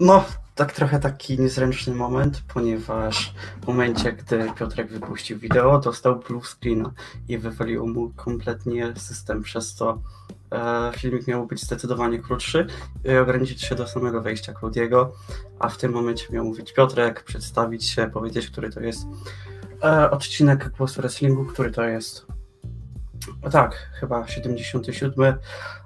No, tak trochę taki niezręczny moment, ponieważ w momencie, gdy Piotrek wypuścił wideo, dostał blue screena i wywaliło mu kompletnie system, przez to e, filmik miał być zdecydowanie krótszy i ograniczyć się do samego wejścia Claudiego, a w tym momencie miał mówić Piotrek, przedstawić się, powiedzieć, który to jest e, odcinek Głosu Wrestlingu, który to jest. Tak, chyba 77,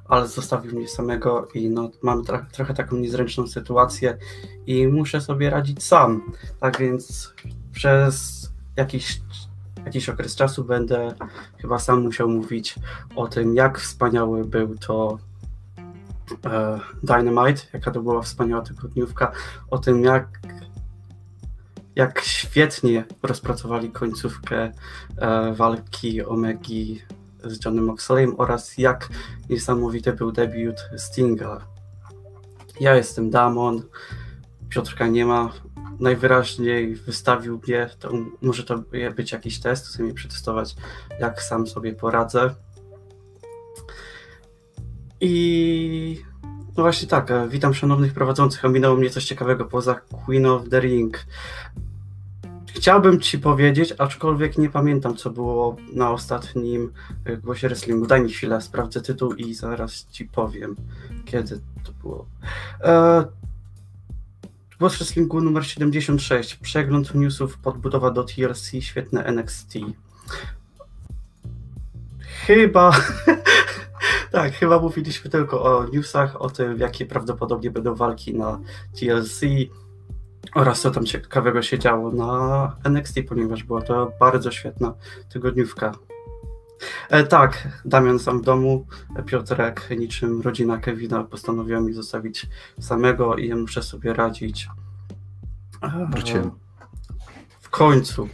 ale zostawił mnie samego i no, mam tra- trochę taką niezręczną sytuację i muszę sobie radzić sam. Tak więc przez jakiś, jakiś okres czasu będę chyba sam musiał mówić o tym, jak wspaniały był to e, Dynamite, jaka to była wspaniała tygodniówka, o tym, jak jak świetnie rozpracowali końcówkę e, walki Omegi z Johnem Moxleyem oraz jak niesamowity był debiut Stinga. Ja jestem Damon, Piotrka nie ma, najwyraźniej wystawił mnie, to może to być jakiś test, chcę mi przetestować, jak sam sobie poradzę. I no właśnie tak, witam szanownych prowadzących, ominęło mnie coś ciekawego poza Queen of the Ring. Chciałbym ci powiedzieć, aczkolwiek nie pamiętam, co było na ostatnim y, głosie wrestlingu. Daj mi chwilę, sprawdzę tytuł i zaraz ci powiem, kiedy to było. E, głos wrestlingu numer 76. Przegląd newsów, podbudowa do TLC, świetne NXT. Chyba. tak, chyba mówiliśmy tylko o newsach, o tym, jakie prawdopodobnie będą walki na TLC oraz co tam ciekawego się działo na NXT, ponieważ była to bardzo świetna tygodniówka. E, tak, Damian sam w domu, Piotrek niczym rodzina Kevina postanowiła mi zostawić samego i ja muszę sobie radzić. E, Wróciłem. W końcu.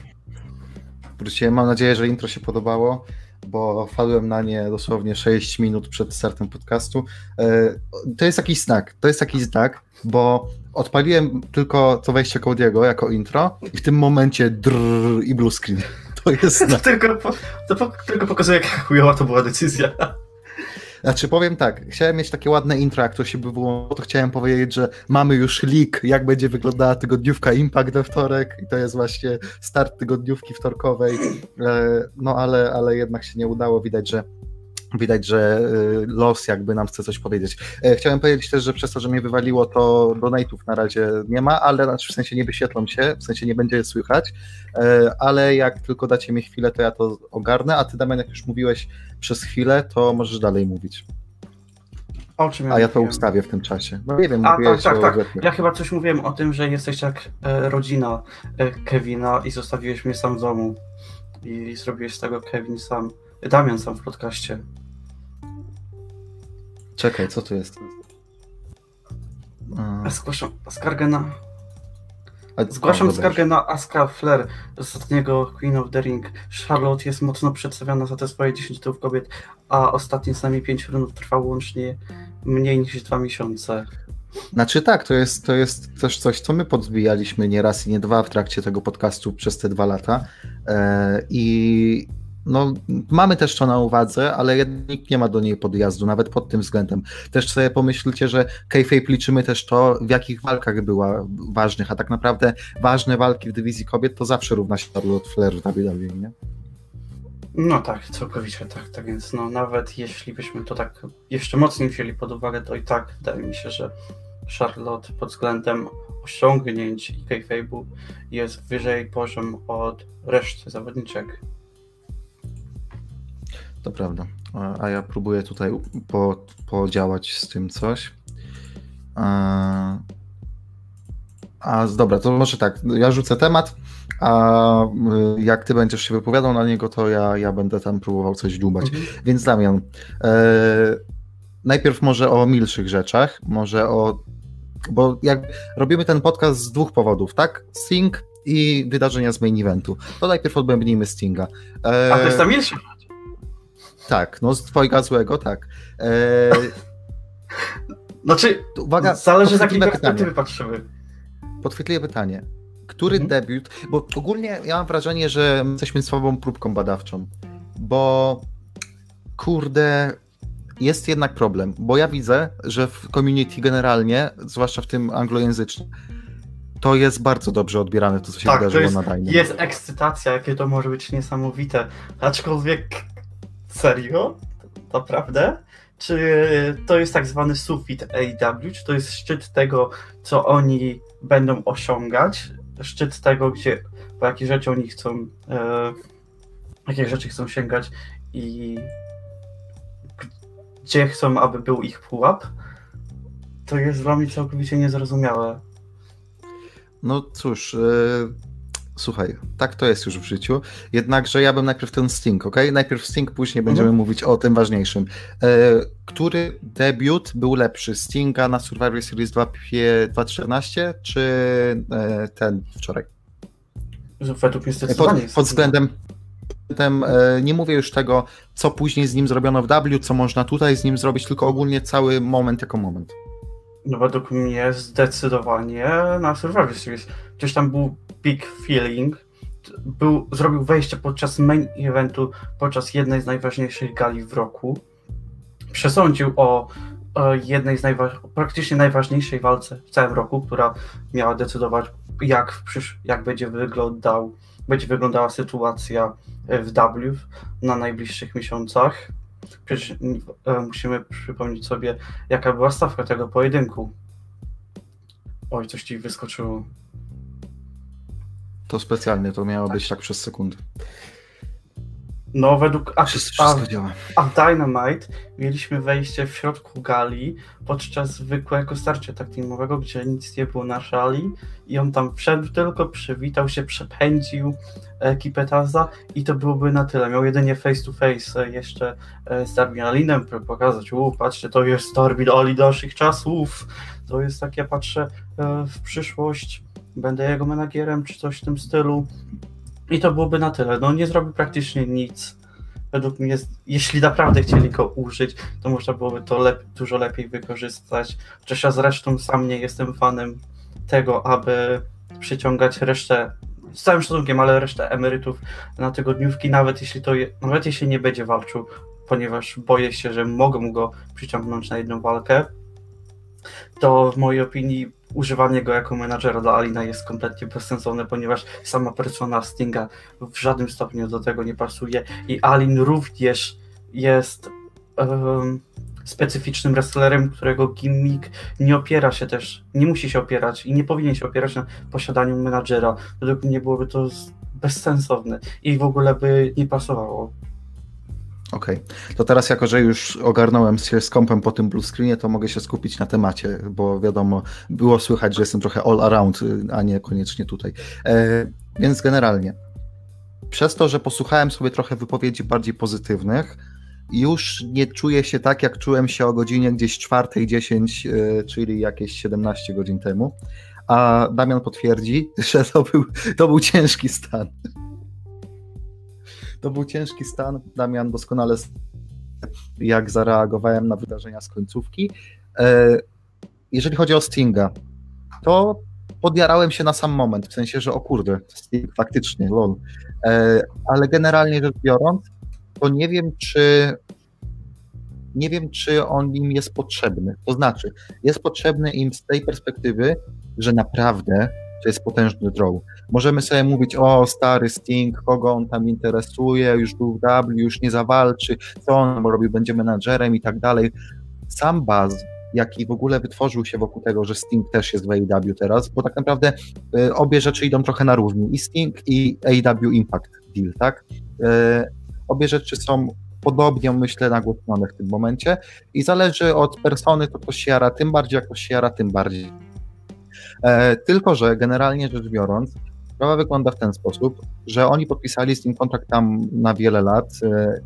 Wróciłem, mam nadzieję, że intro się podobało bo wpadłem na nie dosłownie 6 minut przed startem podcastu. E, to jest jakiś znak, to jest jakiś znak, bo odpaliłem tylko to wejście Cody'ego jako intro i w tym momencie drrr i blue screen. To jest znak. To tylko, to po, tylko pokazuje, jak chujowa to była decyzja. Znaczy powiem tak, chciałem mieć takie ładne intro, jak to się by było, to chciałem powiedzieć, że mamy już leak, jak będzie wyglądała tygodniówka Impact we wtorek i to jest właśnie start tygodniówki wtorkowej, e, no ale, ale jednak się nie udało, widać, że Widać, że y, los jakby nam chce coś powiedzieć. E, chciałem powiedzieć też, że przez to, że mnie wywaliło, to donate'ów na razie nie ma, ale znaczy w sensie nie wyświetlą się, w sensie nie będzie je słychać, e, ale jak tylko dacie mi chwilę, to ja to ogarnę, a ty Damian, jak już mówiłeś przez chwilę, to możesz dalej mówić. O czym ja A ja to ustawię w tym czasie. No nie wiem, A, tak, tak, tak. Ja chyba coś mówiłem o tym, że jesteś jak e, rodzina Kevina i zostawiłeś mnie sam w domu. I zrobiłeś z tego Kevin sam. Damian sam w podcaście. Czekaj, co tu jest? A... Zgłaszam skargę na... Zgłaszam skargę na Aska Flair z ostatniego Queen of the Ring. Charlotte jest mocno przedstawiona za te swoje 10 tytułów kobiet, a ostatnie z nami 5 rund trwało łącznie mniej niż 2 miesiące. Znaczy tak, to jest, to jest też coś, co my podbijaliśmy nie raz i nie dwa w trakcie tego podcastu przez te dwa lata. E, I no, mamy też to na uwadze, ale nikt nie ma do niej podjazdu, nawet pod tym względem. Też sobie pomyślcie, że kayfabe liczymy też to, w jakich walkach była ważnych, a tak naprawdę ważne walki w dywizji kobiet to zawsze równa się Charlotte Flair w WWE, nie? No tak, całkowicie tak. Tak więc no, nawet jeśli byśmy to tak jeszcze mocniej wzięli pod uwagę, to i tak wydaje mi się, że Charlotte pod względem osiągnięć i kayfabe'u jest wyżej poziom od reszty zawodniczek. To prawda. A ja próbuję tutaj po, podziałać z tym coś. A, a dobra, to może tak, ja rzucę temat, a y, jak ty będziesz się wypowiadał na niego, to ja, ja będę tam próbował coś dłubać. Mhm. Więc Damian, e, najpierw może o milszych rzeczach, może o bo jak robimy ten podcast z dwóch powodów, tak? Sting i wydarzenia z main eventu. To najpierw odbębnijmy Stinga. E, a to jest ta milsza tak, no z twojego złego, tak. E... Znaczy, uwaga, zależy z jakiej perspektywy patrzymy. Podchwytliwe pytanie. Który mhm. debiut, bo ogólnie ja mam wrażenie, że jesteśmy słabą próbką badawczą, bo kurde, jest jednak problem, bo ja widzę, że w community generalnie, zwłaszcza w tym anglojęzycznym, to jest bardzo dobrze odbierane, to co się Tak, wydarzyło jest, na Dajnie. jest ekscytacja, jakie to może być niesamowite. Aczkolwiek, serio? Naprawdę? Czy to jest tak zwany sufit AW? Czy to jest szczyt tego, co oni będą osiągać? Szczyt tego, gdzie, po jakie rzeczy oni chcą, e, jakie rzeczy chcą sięgać i gdzie chcą, aby był ich pułap? To jest dla mnie całkowicie niezrozumiałe. No cóż, yy, słuchaj, tak to jest już w życiu. Jednakże ja bym najpierw ten Sting, ok? Najpierw Sting, później będziemy Mhm. mówić o tym ważniejszym. Yy, który debiut był lepszy? Stinga na Survivor Series 2 2014 czy yy, ten wczoraj? Według mnie Pod, zdecydowanie jest pod względem e, nie mówię już tego, co później z nim zrobiono w W, co można tutaj z nim zrobić, tylko ogólnie cały moment jako moment. No według mnie zdecydowanie na Survivor Series. Gdzieś tam był big feeling. Był, zrobił wejście podczas main eventu, podczas jednej z najważniejszych gali w roku. Przesądził o, o jednej z najwa- praktycznie najważniejszej walce w całym roku, która miała decydować, jak, w przysz- jak będzie, wyglądał, będzie wyglądała sytuacja w W na najbliższych miesiącach. Przecież e, musimy przypomnieć sobie, jaka była stawka tego pojedynku. Oj, coś ci wyskoczyło. To specjalnie, to miało być tak przez sekundę. No, według. A, Wszystko, a, wszystko działa. a w Dynamite mieliśmy wejście w środku gali podczas zwykłego starcia tak teamowego, gdzie nic nie było na szali i on tam wszedł tylko, przywitał się, przepędził ekipę Taza i to byłoby na tyle. Miał jedynie face to face e, jeszcze e, z Darwin Allinem, by pokazać, u, patrzcie, to jest Darwin Ali naszych czasów, to jest tak, ja patrzę e, w przyszłość, będę jego menagierem, czy coś w tym stylu i to byłoby na tyle. No nie zrobił praktycznie nic według mnie, jeśli naprawdę chcieli go użyć, to można byłoby to lep dużo lepiej wykorzystać. Chociaż ja zresztą sam nie jestem fanem tego, aby przyciągać resztę, z całym szacunkiem, ale resztę emerytów na tygodniówki, nawet jeśli to, je, nawet jeśli nie będzie walczył, ponieważ boję się, że mogą go przyciągnąć na jedną walkę, to w mojej opinii używanie go jako menadżera dla Alina jest kompletnie bezsensowne, ponieważ sama persona Stinga w żadnym stopniu do tego nie pasuje i Alin również jest um, specyficznym wrestlerem, którego gimmick nie opiera się też, nie musi się opierać i nie powinien się opierać na posiadaniu menadżera. Według mnie byłoby to bezsensowne i w ogóle by nie pasowało. Okej, okay. to teraz jako, że już ogarnąłem się z kompem po tym blue screenie, to mogę się skupić na temacie, bo wiadomo, było słychać, że jestem trochę all around, a nie koniecznie tutaj. E, więc generalnie, przez to, że posłuchałem sobie trochę wypowiedzi bardziej pozytywnych, już nie czuję się tak, jak czułem się o godzinie gdzieś 4.10, e, czyli jakieś 17 godzin temu. A Damian potwierdzi, że to był, to był ciężki stan. To był ciężki stan. Damian doskonale jak zareagowałem na wydarzenia z końcówki. Jeżeli chodzi o Stinga, to podjarałem się na sam moment, w sensie, że o kurde, Sting faktycznie, lol. Ale generalnie rzecz biorąc, to nie wiem, czy nie wiem, czy on im jest potrzebny. To znaczy, jest potrzebny im z tej perspektywy, że naprawdę to jest potężny draw. Możemy sobie mówić, o stary Sting, kogo on tam interesuje, już był w W, już nie zawalczy, co on robił, będzie menadżerem i tak dalej. Sam baz, jaki w ogóle wytworzył się wokół tego, że Sting też jest w AEW teraz, bo tak naprawdę y, obie rzeczy idą trochę na równi, i Sting i AEW Impact Deal, tak? Y, obie rzeczy są podobnie, myślę, nagłośnione w tym momencie i zależy od persony, to ktoś się jara tym bardziej, jak ktoś się jara tym bardziej. E, tylko, że generalnie rzecz biorąc, sprawa wygląda w ten sposób, że oni podpisali z nim kontrakt tam na wiele lat. E,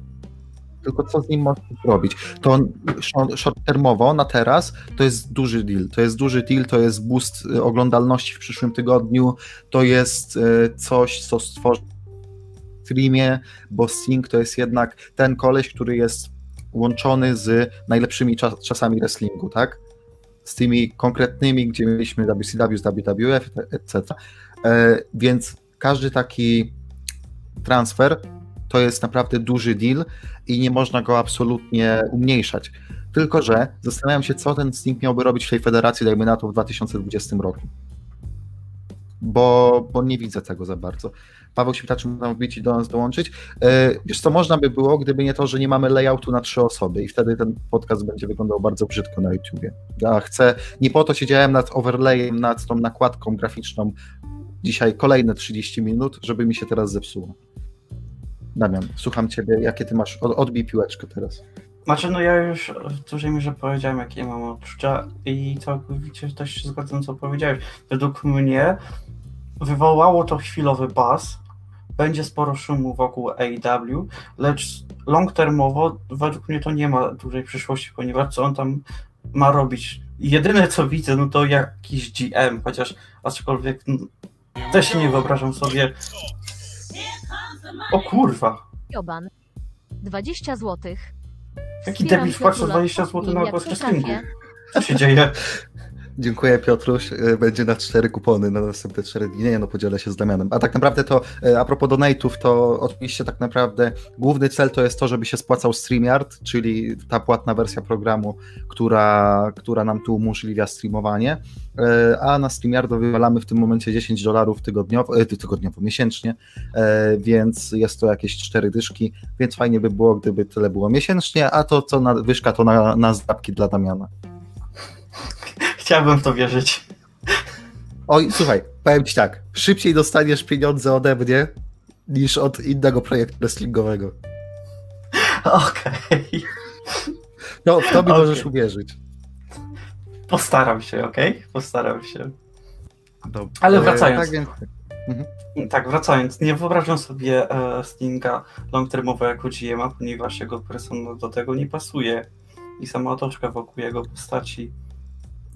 tylko co z nim można zrobić? To short-termowo na teraz to jest duży deal. To jest duży deal, to jest boost oglądalności w przyszłym tygodniu, to jest coś, co stworzy streamie, bo Sting to jest jednak ten koleś, który jest łączony z najlepszymi czas czasami wrestlingu, tak? Z tymi konkretnymi, gdzie mieliśmy WCW WWF, etc. E, więc każdy taki transfer to jest naprawdę duży deal i nie można go absolutnie umniejszać. Tylko, że zastanawiam się, co ten Sting miałby robić w tej federacji, dajmy na to w 2020 roku. Bo, bo nie widzę tego za bardzo. Paweł Świtacz mógł bić i do nas dołączyć. E, wiesz co, można by było, gdyby nie to, że nie mamy layoutu na trzy osoby i wtedy ten podcast będzie wyglądał bardzo brzydko na YouTubie. Ja chcę, nie po to siedziałem nad overlayem, nad tą nakładką graficzną dzisiaj kolejne 30 minut, żeby mi się teraz zepsuło. Damian, słucham ciebie, jakie ty masz, odbij piłeczkę teraz. Znaczy, no ja już w dużej mierze powiedziałem, jakie mam odczucia i całkowicie też się zgadzam, co powiedziałeś. Według mnie wywołało to chwilowy buzz, będzie sporo szumu wokół AEW, lecz long termowo według mnie to nie ma dużej przyszłości, ponieważ co on tam ma robić? Jedyne co widzę, no to jakiś GM, chociaż aczkolwiek no, też nie wyobrażam sobie. O kurwa. Joban. 20 zł. Jaki debil wpłacił 20 zł na podcastu? Co się dzieje? Dziękuję Piotruś. E, będzie na cztery kupony na następne cztery dni. Nie, no podzielę się z Damianem. A tak naprawdę to e, a propos donate'ów, to oczywiście tak naprawdę główny cel to jest to, żeby się spłacał StreamYard, czyli ta płatna wersja programu, która, która nam tu umożliwia streamowanie. E, a na StreamYardu wywalamy w tym momencie 10 dolarów tygodniowo, tygodniowo, miesięcznie, więc jest to jakieś cztery dyszki, więc fajnie by było, gdyby tyle było miesięcznie, a to co na wyszka to na, na zdrabki dla Damiana. Chciałbym w to wierzyć. Oj, słuchaj, powiem ci tak, szybciej dostaniesz pieniądze ode mnie niż od innego projektu wrestlingowego. Okej. Okay. No, w to mi okay. możesz uwierzyć. Postaram się, okej? Okay? Postaram się. Dobrze. Ale wracając. Tak, więc... mhm. tak, wracając. Nie wyobrażam sobie e, Stinga long-termowego jako GM, ponieważ jego persona do tego nie pasuje. I sama otoczka wokół jego postaci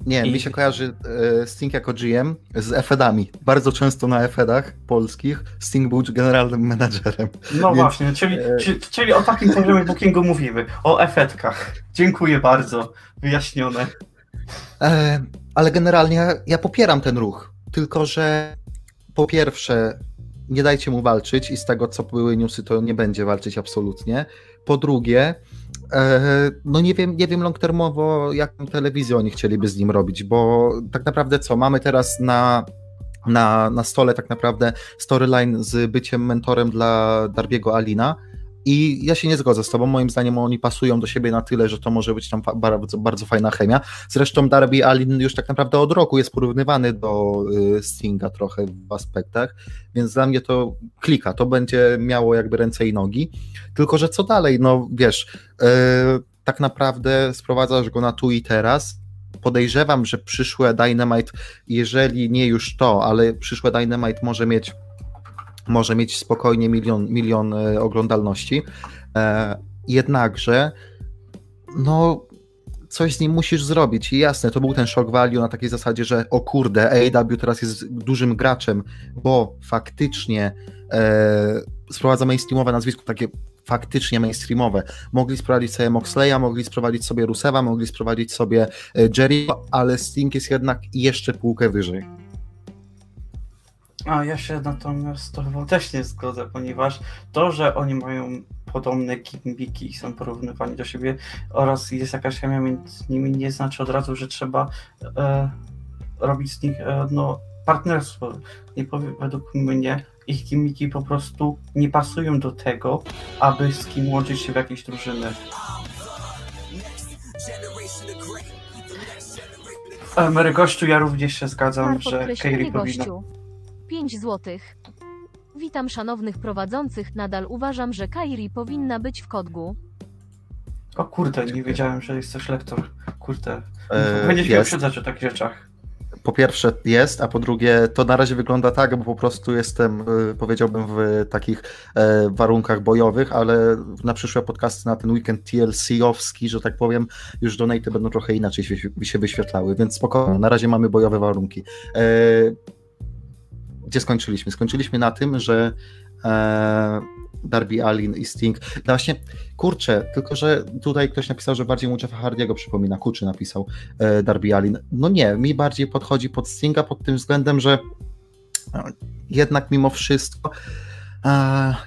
nie, I... mi się kojarzy e, Sting jako GM z Efedami. Bardzo często na Efedach polskich Sting był generalnym menadżerem. No Więc... właśnie, czyli, e... czyli, czyli, o takim poziomie bookingu mówimy. O efetkach. Dziękuję bardzo. Wyjaśnione. E, ale generalnie ja popieram ten ruch. Tylko, że po pierwsze, nie dajcie mu walczyć i z tego, co były newsy, to nie będzie walczyć absolutnie. Po drugie, no nie wiem, nie wiem long termowo, jaką telewizję oni chcieliby z nim robić, bo tak naprawdę co, mamy teraz na, na, na stole tak naprawdę storyline z byciem mentorem dla Darbiego Alina, i ja się nie zgodzę z tobą, moim zdaniem oni pasują do siebie na tyle, że to może być tam bardzo, bardzo fajna chemia. Zresztą Darby Allin już tak naprawdę od roku jest porównywany do y, Stinga trochę w aspektach, więc dla mnie to klika, to będzie miało jakby ręce i nogi. Tylko, że co dalej? No wiesz, y, tak naprawdę sprowadzasz go na tu i teraz, podejrzewam, że przyszłe Dynamite, jeżeli nie już to, ale przyszłe Dynamite może mieć może mieć spokojnie milion, milion e, oglądalności. E, jednakże, no, coś z nim musisz zrobić. I jasne, to był ten shock value na takiej zasadzie, że o kurde, AEW teraz jest dużym graczem, bo faktycznie e, sprowadza mainstreamowe nazwisko, takie faktycznie mainstreamowe. Mogli sprowadzić sobie Moxleya, mogli sprowadzić sobie Rusewa, mogli sprowadzić sobie e, Jerry, ale Sting jest jednak jeszcze półkę wyżej. A ja się natomiast to też nie zgodzę, ponieważ to, że oni mają podobne gimbiki i są porównywani do siebie oraz jest jakaś chemia między nimi, nie znaczy od razu, że trzeba e, robić z nich e, no, partnerstwo. Nie powiem, według mnie ich gimmiki po prostu nie pasują do tego, aby z kim łączyć się w jakieś drużyny. E, Mary Gościu, ja również się zgadzam, że Kairi powinna... 5 złotych. Witam szanownych prowadzących. Nadal uważam, że Kairi powinna być w kodgu. O kurde, nie wiedziałem, że jest coś lektor. Kurde. Eee, Będziesz się uprzedzać o takich rzeczach. Po pierwsze jest, a po drugie to na razie wygląda tak, bo po prostu jestem, y, powiedziałbym, w takich e, warunkach bojowych, ale na przyszłe podcasty na ten weekend TLC-owski, że tak powiem, już donaty będą trochę inaczej się wyświetlały, więc spokojnie, na razie mamy bojowe warunki. E, gdzie skończyliśmy? Skończyliśmy na tym, że e, Darby Allin i Sting. No właśnie, kurczę, tylko że tutaj ktoś napisał, że bardziej mu Jeffa Hardiego przypomina, Kuczy napisał e, Darby Allin. No nie, mi bardziej podchodzi pod Stinga pod tym względem, że no, jednak mimo wszystko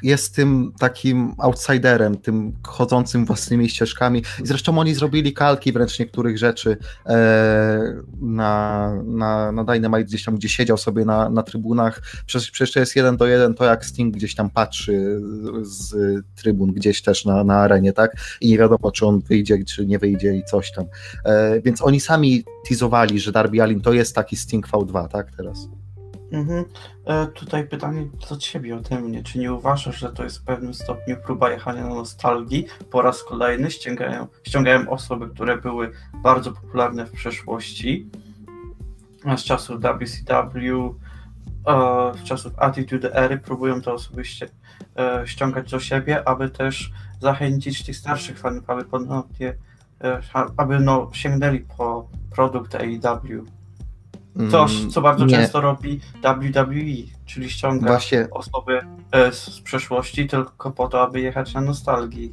jest tym takim outsiderem, tym chodzącym własnymi ścieżkami. I zresztą oni zrobili kalki wręcz niektórych rzeczy e, na, na, na Dynamite gdzieś tam, gdzie siedział sobie na, na trybunach. Przecież, przecież to jest jeden do jeden to, jak Sting gdzieś tam patrzy z trybun gdzieś też na, na arenie, tak? I nie wiadomo, czy on wyjdzie, czy nie wyjdzie i coś tam. E, więc oni sami teasowali, że Darby Allin to jest taki Sting V2, tak? Teraz. Mhm. E, tutaj pytanie do ciebie ode mnie. Czy nie uważasz, że to jest w pewnym stopniu próba jechania na nostalgii? Po raz kolejny ściągają, ściągają osoby, które były bardzo popularne w przeszłości, z czasów WCW, e, z czasów Attitude Ery próbują te osoby e, ściągać do siebie, aby też zachęcić tych starszych fanów, aby ponownie, e, aby no, sięgnęli po produkt AEW. Coś, Mm, co bardzo nie. często robi WWE, czyli ściąga Właśnie, osoby e, z przeszłości tylko po to, aby jechać na nostalgii.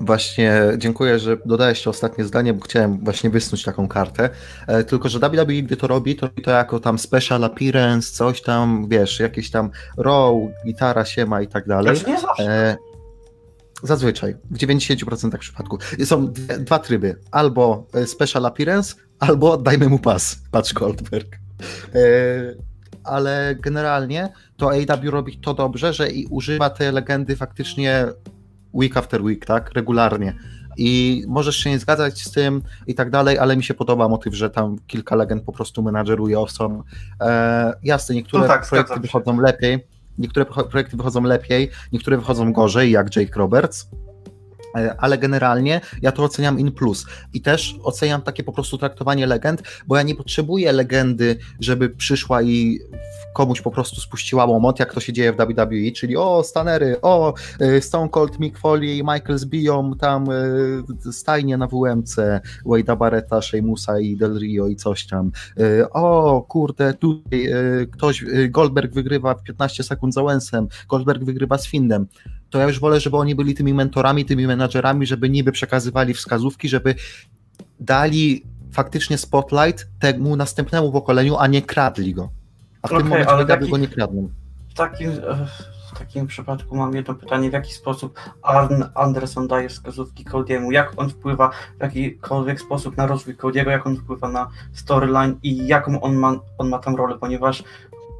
Właśnie dziękuję, że dodałeś to ostatnie zdanie, bo chciałem właśnie wysnuć taką kartę. E, tylko, że WWE, gdy to robi, to robi to jako tam special appearance, coś tam, wiesz, jakieś tam row, gitara, siema i tak dalej. Znaczy nie zawsze. E, zazwyczaj, w 90% przypadków. Są dwie, dwa tryby. Albo special appearance, albo dajmy mu pas. Patrz Goldberg. E, ale generalnie to AW robi to dobrze, że i używa te legendy faktycznie week after week, tak? Regularnie. I możesz się nie zgadzać z tym i tak dalej, ale mi się podoba motyw, że tam kilka legend po prostu menadżeruje osobą. E, jasne, niektóre No tak, projekty wychodzą lepiej, niektóre pro- projekty wychodzą lepiej, niektóre wychodzą gorzej, jak Jake Roberts. E, Ale generalnie ja to oceniam in plus. I też oceniam takie po prostu traktowanie legend, bo ja nie potrzebuję legendy, żeby przyszła i komuś po prostu spuściła łomot, jak to się dzieje w WWE, czyli o, Stanery, o, y, Stone Cold, Mick Foley i Michael zbiją tam y, stajnie na WMC, Wade'a Barretta, Sheamusa i Del Rio i coś tam. O, kurde, tutaj ktoś, Goldberg wygrywa w 15 sekund z Owensem, Goldberg wygrywa z Findem. To ja już wolę, żeby oni byli tymi mentorami, tymi menadżerami, żeby niby przekazywali wskazówki, żeby dali faktycznie spotlight temu następnemu pokoleniu, a nie kradli go. A w tym Okej, momencie ale taki- go nie kradną. W takim, w takim przypadku mam jedno pytanie, w jaki sposób Arn Anderson daje wskazówki Cody'emu, jak on wpływa w jakikolwiek sposób na rozwój Cody'ego, jak on wpływa na storyline i jaką on ma, on ma tam rolę, ponieważ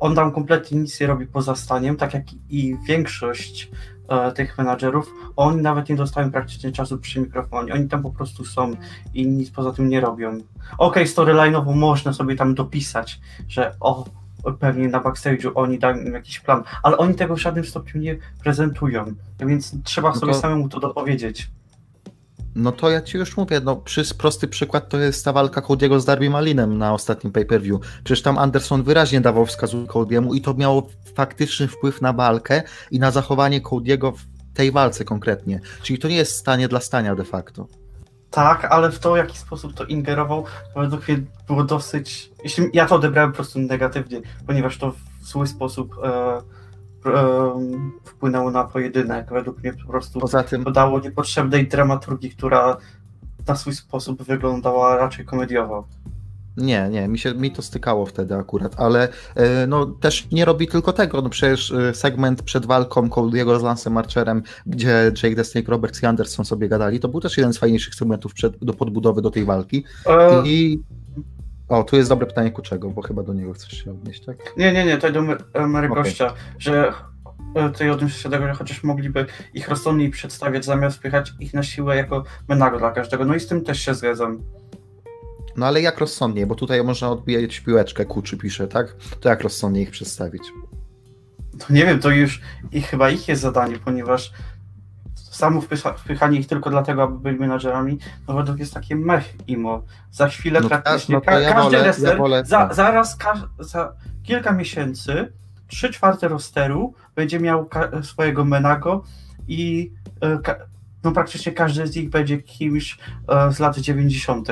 on tam kompletnie nic nie robi poza staniem, tak jak i większość e, tych menadżerów, oni nawet nie dostają praktycznie czasu przy mikrofonie, oni tam po prostu są i nic poza tym nie robią. Okej, storyline'owo można sobie tam dopisać, że o, pewnie na backstage'u oni dają im jakiś plan, ale oni tego w żadnym stopniu nie prezentują, więc trzeba No sobie to- samemu to dopowiedzieć. No to ja ci już mówię, no prosty przykład to jest ta walka Cody'ego z Darby Malinem na ostatnim pay-per-view. Przecież tam Anderson wyraźnie dawał wskazówkę Cody'emu i to miało faktyczny wpływ na walkę i na zachowanie Cody'ego w tej walce konkretnie. Czyli to nie jest stanie dla stania de facto. Tak, ale w to, w jaki sposób to ingerował, według mnie było dosyć. Jeśli ja to odebrałem po prostu negatywnie, ponieważ to w zły sposób e, wpłynęło na pojedynek. Według mnie po prostu Poza tym, dodało niepotrzebnej dramaturgii, która na swój sposób wyglądała raczej komediowo. nie, nie, mi, się, mi to stykało wtedy akurat, ale e, no też nie robi tylko tego, no przecież e, segment przed walką Cody'ego z Lancem Archerem, gdzie Jake the Snake Roberts i Anderson sobie gadali, to był też jeden z fajniejszych segmentów przed, do podbudowy do tej walki. E, I. O, tu jest dobre pytanie Kuczego, bo chyba do niego chcesz się odnieść, tak? Nie, nie, nie, to do e, Mary Okej. Gościa, że e, tutaj odniósł się do tego, że chociaż mogliby ich rozsądniej przedstawiać, zamiast wpychać ich na siłę jako menago dla każdego. No i z tym też się zgadzam. No ale jak rozsądniej, bo tutaj można odbijać piłeczkę, Kuczy pisze, tak? To jak rozsądniej ich przedstawić? To nie wiem, to już i chyba ich jest zadanie, ponieważ samo wpycha, wpychanie ich tylko dlatego, aby byli menadżerami, no według jest takie mech imo. Za chwilę No praktycznie no ka- ja każdy wolę- wrestler, ja wolę- za, tak. zaraz ka- za kilka miesięcy, trzy czwarte rosteru będzie miał swojego menago i e, no praktycznie każdy z nich będzie kimś e, z lat 90.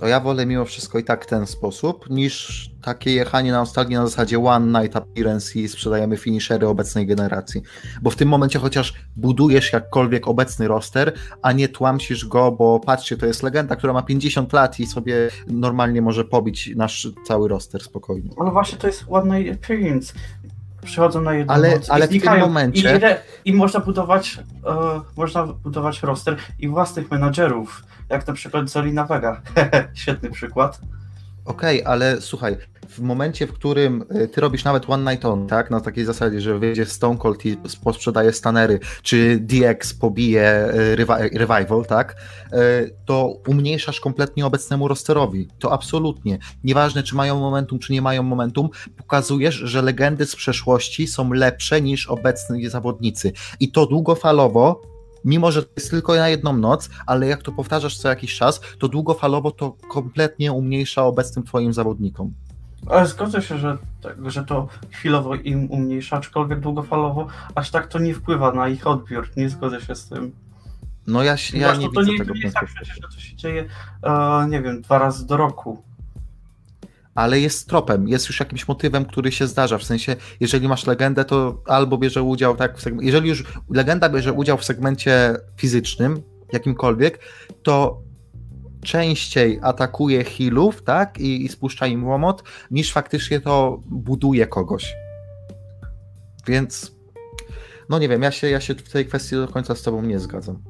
To ja wolę mimo wszystko i tak ten sposób, niż takie jechanie na nostalgię na zasadzie one night appearance i sprzedajemy finishery obecnej generacji. Bo w tym momencie chociaż budujesz jakkolwiek obecny roster, a nie tłamsisz go, bo patrzcie, to jest legenda, która ma 50 lat i sobie normalnie może pobić nasz cały roster spokojnie. Ale właśnie to jest one night appearance. przychodzą na jedną Ale- ale i w tym momencie- I, ile- I można budować e, można budować roster i własnych menadżerów, jak na przykład Zolina Vega. Świetny przykład. Okej, ale słuchaj, w momencie, w którym y, ty robisz nawet One Night On, tak, na takiej zasadzie, że wyjdzie Stone Cold i posprzedaje stanery, czy DX pobije y, revi- Revival, tak, y, to umniejszasz kompletnie obecnemu rosterowi. To absolutnie. Nieważne, czy mają momentum, czy nie mają momentum, pokazujesz, że legendy z przeszłości są lepsze niż obecni zawodnicy. I to długofalowo mimo że to jest tylko na jedną noc, ale jak to powtarzasz co jakiś czas, to długofalowo to kompletnie umniejsza obecnym twoim zawodnikom. Ale zgodzę się, że, tak, że to chwilowo im umniejsza, aczkolwiek długofalowo aż tak to nie wpływa na ich odbiór. Nie zgodzę się z tym. No ja, się- ja Zresztą nie to widzę nie, tego to nie jest tak przecież, że to się dzieje, e, nie wiem, dwa razy do roku. Ale jest tropem, jest już jakimś motywem, który się zdarza. W sensie, jeżeli masz legendę, to albo bierze udział tak w segmencie. Jeżeli już legenda bierze udział w segmencie fizycznym, jakimkolwiek, to częściej atakuje healów, tak? I, i spuszcza im łomot, niż faktycznie to buduje kogoś. Więc no nie wiem, ja się, ja się w tej kwestii do końca z tobą nie zgadzam.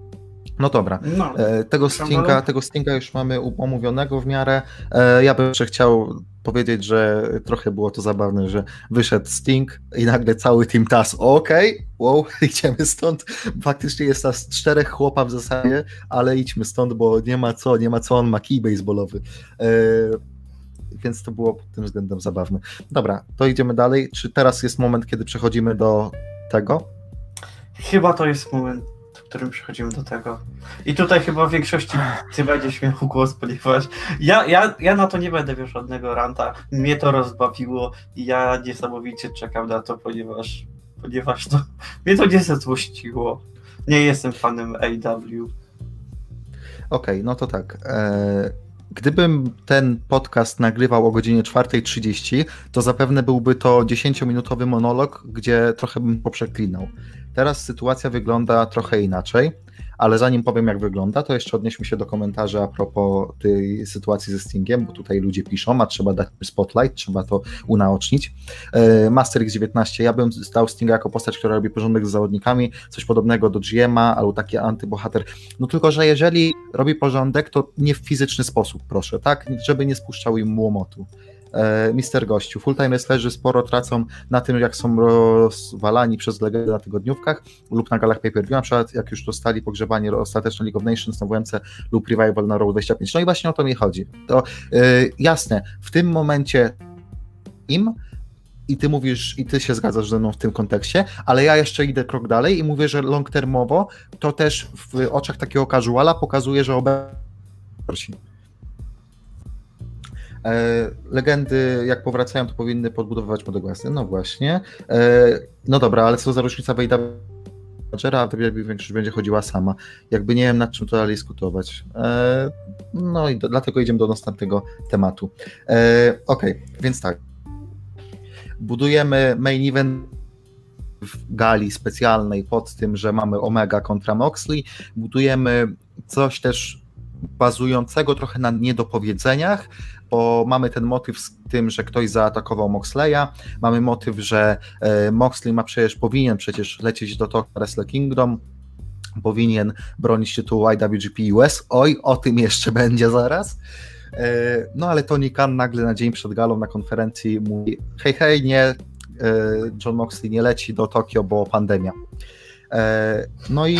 No dobra. No, E, Tego Stinga, tego Stinga już mamy omówionego w miarę. E, Ja bym jeszcze chciał powiedzieć, że trochę było to zabawne, że wyszedł Sting i nagle cały Team TAS, okej, wow, idziemy stąd. Faktycznie jest nas czterech chłopa w zasadzie, ale idźmy stąd, bo nie ma co, nie ma co, on ma kij baseballowy. E, Więc to było pod tym względem zabawne. Dobra, to idziemy dalej. Czy teraz jest moment, kiedy przechodzimy do tego? chyba to jest moment, którym przechodzimy do tego. I tutaj chyba w większości ty będziesz miał głos, ponieważ ja, ja, ja na to nie będę miał żadnego ranta. Mnie to rozbawiło i ja niesamowicie czekam na to, ponieważ, ponieważ to, mnie to nie zezłościło. Nie jestem fanem AW. Okej, no to tak. E, Gdybym ten podcast nagrywał o godzinie 4.30, to zapewne byłby to 10-minutowy monolog, gdzie trochę bym poprzeklinał. Teraz sytuacja wygląda trochę inaczej, ale zanim powiem jak wygląda, to jeszcze odnieśmy się do komentarzy a propos tej sytuacji ze Stingiem, bo tutaj ludzie piszą, a trzeba dać spotlight, trzeba to unaocznić. E, Master X19, ja bym stał Stinga jako postać, która robi porządek z zawodnikami, coś podobnego do GM'a, albo taki antybohater. No tylko, że jeżeli robi porządek, to nie w fizyczny sposób, proszę, tak? Żeby nie spuszczał im łomotu. E, Mister Gościu, fulltime wrestlerzy sporo tracą na tym, jak są rozwalani przez legendę na tygodniówkach lub na galach pay-per-view, na przykład jak już dostali pogrzebanie ostateczne League of Nations na WMC lub Revival na Raw 25. No i właśnie o to mi chodzi. To e, jasne, w tym momencie im i ty mówisz, i ty się zgadzasz ze mną w tym kontekście, ale ja jeszcze idę krok dalej i mówię, że long termowo to też w oczach takiego casuala pokazuje, że obecnie E, legendy, jak powracają, to powinny podbudowywać modegłasy. No właśnie. E, no dobra, ale co za różnica wejda Menadżera, to jakby większość będzie chodziła sama. Jakby nie wiem nad czym to dalej dyskutować. E, no i do, dlatego idziemy do następnego tematu. E, Okej, więc tak. Budujemy main event w gali specjalnej pod tym, że mamy Omega kontra Moxley. Budujemy coś też bazującego trochę na niedopowiedzeniach, bo mamy ten motyw z tym, że ktoś zaatakował Moxleya, mamy motyw, że e, Moxley ma przecież, powinien przecież lecieć do Tokyo Wrestle Kingdom, powinien bronić tytułu IWGP US, oj, o tym jeszcze będzie zaraz. E, No ale Tony Khan nagle na dzień przed galą na konferencji mówi, hej, hej, nie, e, John Moxley nie leci do Tokio, bo pandemia. No i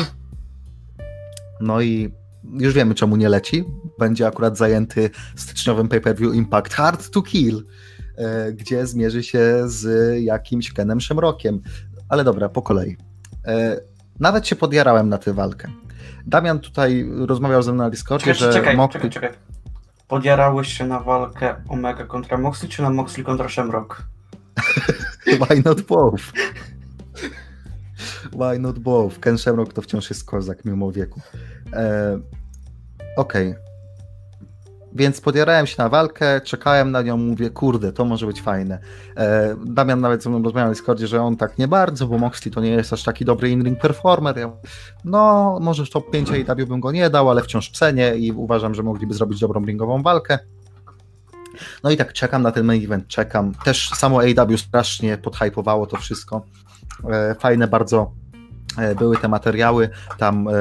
no i już wiemy, czemu nie leci. Będzie akurat zajęty styczniowym pay-per-view Impact Hard to Kill, e, gdzie zmierzy się z jakimś Kenem Szemrokiem. Ale dobra, po kolei. E, Nawet się podjarałem na tę walkę. Damian tutaj rozmawiał ze mną na Discordzie, Czekaj, że czekaj, Moxley- czekaj, czekaj. Podjarałeś się na walkę Omega kontra Moxley, czy na Moxley kontra Shamrock? Why not both? Why not both? Ken Shamrock to wciąż jest kozak mimo wieku. E, Okej. Więc podjarałem się na walkę, czekałem na nią, mówię, kurde, to może być fajne. E, Damian nawet ze mną rozmawiał na Discordzie, że on tak nie bardzo, bo Moxley to nie jest aż taki dobry in-ring performer. Ja, no, może w top 5 AEW bym go nie dał, ale wciąż cenię i uważam, że mogliby zrobić dobrą ringową walkę. No i tak czekam na ten main event, czekam. Też samo AW strasznie podhypowało to wszystko. E, fajne bardzo były te materiały, tam e,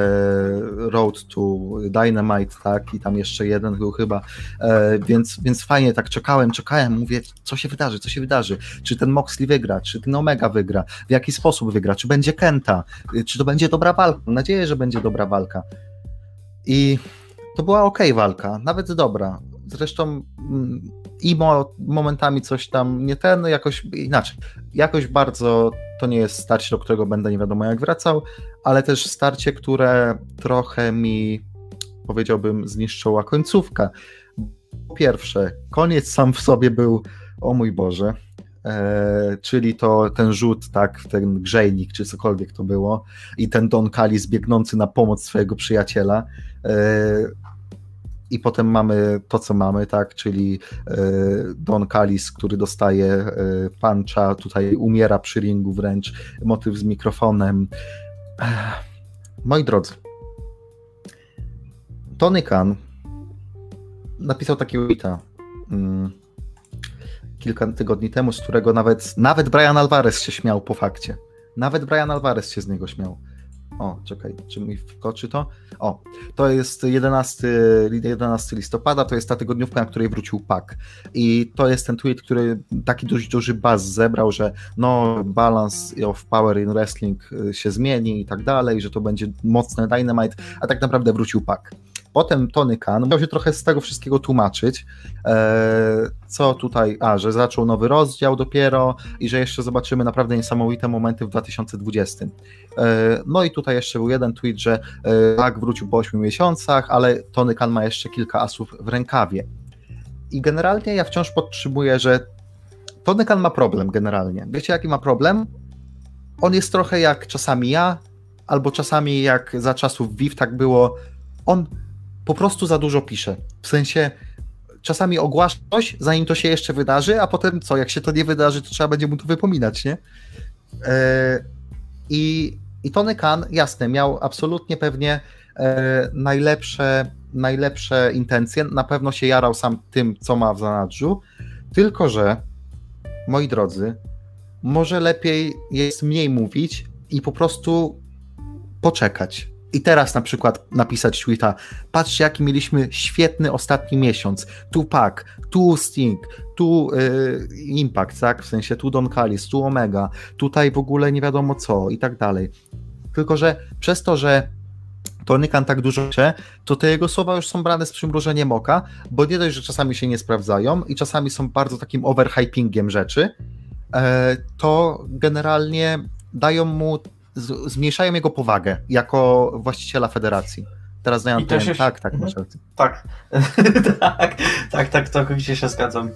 Road to Dynamite, tak, i tam jeszcze jeden był chyba, e, więc, więc fajnie tak czekałem, czekałem, mówię, co się wydarzy, co się wydarzy, czy ten Moxley wygra, czy ten Omega wygra, w jaki sposób wygra, czy będzie Kenta, y, czy to będzie dobra walka, mam nadzieję, że będzie dobra walka. I to była ok walka, nawet dobra. Zresztą mm, i mo momentami coś tam nie ten, jakoś inaczej. Jakoś bardzo to nie jest starcie, do którego będę nie wiadomo jak wracał, ale też starcie, które trochę mi powiedziałbym zniszczyła końcówka. Po pierwsze, koniec sam w sobie był, o mój Boże, e, czyli to ten rzut, tak, ten grzejnik, czy cokolwiek to było, i ten Don Kalis biegnący na pomoc swojego przyjaciela. E, i potem mamy to, co mamy, tak, czyli e, Don Kalis, który dostaje e, puncha, tutaj umiera przy ringu wręcz, motyw z mikrofonem. Moi drodzy, Tony Khan napisał takiego tweeta mm, kilka tygodni temu, z którego nawet, nawet Brian Alvarez się śmiał po fakcie. Nawet Brian Alvarez się z niego śmiał. O, czekaj, czy mi wkoczy to? O, to jest 11, 11 listopada, to jest ta tygodniówka, na której wrócił Pak. I to jest ten tweet, który taki dość duży buzz zebrał, że no, balance of power in wrestling y, się zmieni i tak dalej, że to będzie mocny dynamite, a tak naprawdę wrócił Pak. Potem Tony Khan musiał się trochę z tego wszystkiego tłumaczyć, e, co tutaj, a, że zaczął nowy rozdział dopiero i że jeszcze zobaczymy naprawdę niesamowite momenty w 2020. E, no i tutaj jeszcze był jeden tweet, że tak wrócił po 8 miesiącach, ale Tony Khan ma jeszcze kilka asów w rękawie. I generalnie ja wciąż podtrzymuję, że Tony Khan ma problem generalnie. Wiecie jaki ma problem? On jest trochę jak czasami ja, albo czasami jak za czasów WIV tak było. On po prostu za dużo pisze. W sensie czasami ogłasza coś, zanim to się jeszcze wydarzy, a potem co, jak się to nie wydarzy, to trzeba będzie mu to wypominać, nie? E, I, i Tony Khan, jasne, miał absolutnie pewnie e, najlepsze, najlepsze intencje, na pewno się jarał sam tym, co ma w zanadrzu, tylko że, moi drodzy, może lepiej jest mniej mówić i po prostu poczekać i teraz na przykład napisać tweeta, patrzcie jaki mieliśmy świetny ostatni miesiąc, tu Pac, tu Sting, tu yy, Impact, tak, w sensie tu Don Callis, tu Omega, tutaj w ogóle nie wiadomo co i tak dalej. Tylko, że przez to, że Tony Khan tak dużo chce, to te jego słowa już są brane z przymrużeniem oka, bo nie dość, że czasami się nie sprawdzają i czasami są bardzo takim overhypingiem rzeczy, e, to generalnie dają mu zmniejszają jego powagę jako właściciela federacji. Teraz dają ten, się... tak, tak, mhm. tak, tak, tak, tak, całkowicie się zgadzam.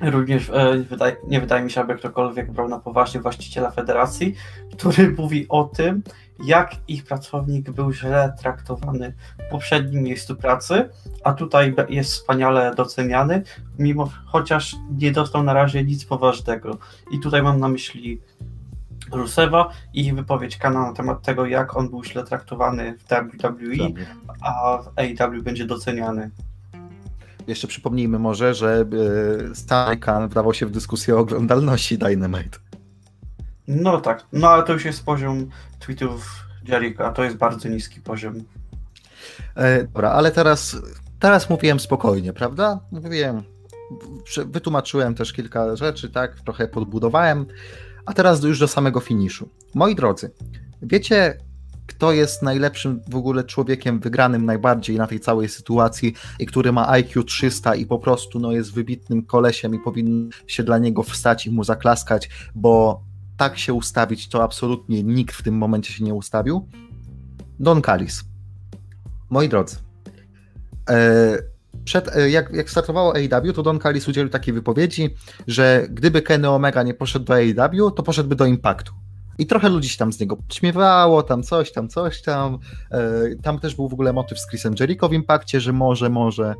Również e, wydaje, nie wydaje mi się, aby ktokolwiek brał na poważnie właściciela federacji, który mówi o tym, jak ich pracownik był źle traktowany w poprzednim miejscu pracy, a tutaj jest wspaniale doceniany, mimo chociaż nie dostał na razie nic poważnego. I tutaj mam na myśli Rusewa i wypowiedź Kana na temat tego, jak on był źle traktowany w WWE, a w AEW będzie doceniany. Jeszcze przypomnijmy może, że e, Stan Khan wdawał się w dyskusję o oglądalności Dynamite. No tak, no ale to już jest poziom tweetów Jericho, a to jest bardzo niski poziom. E, dobra, ale teraz, teraz mówiłem spokojnie, prawda? Mówiłem, wytłumaczyłem też kilka rzeczy, tak, trochę podbudowałem. A teraz już do samego finiszu. Moi drodzy, wiecie, kto jest najlepszym w ogóle człowiekiem wygranym najbardziej na tej całej sytuacji i który ma IQ 300 i po prostu no, jest wybitnym kolesiem i powinien się dla niego wstać i mu zaklaskać, bo tak się ustawić to absolutnie nikt w tym momencie się nie ustawił. Don Callis. Moi drodzy, e, przed, e, jak, jak startowało AEW, to Don Callis udzielił takiej wypowiedzi, że gdyby Kenny Omega nie poszedł do AEW, to poszedłby do Impactu. I trochę ludzi się tam z niego śmiewało, tam coś, tam coś, tam. E, tam też był w ogóle motyw z Chrisem Jericho w Impakcie, że może, może.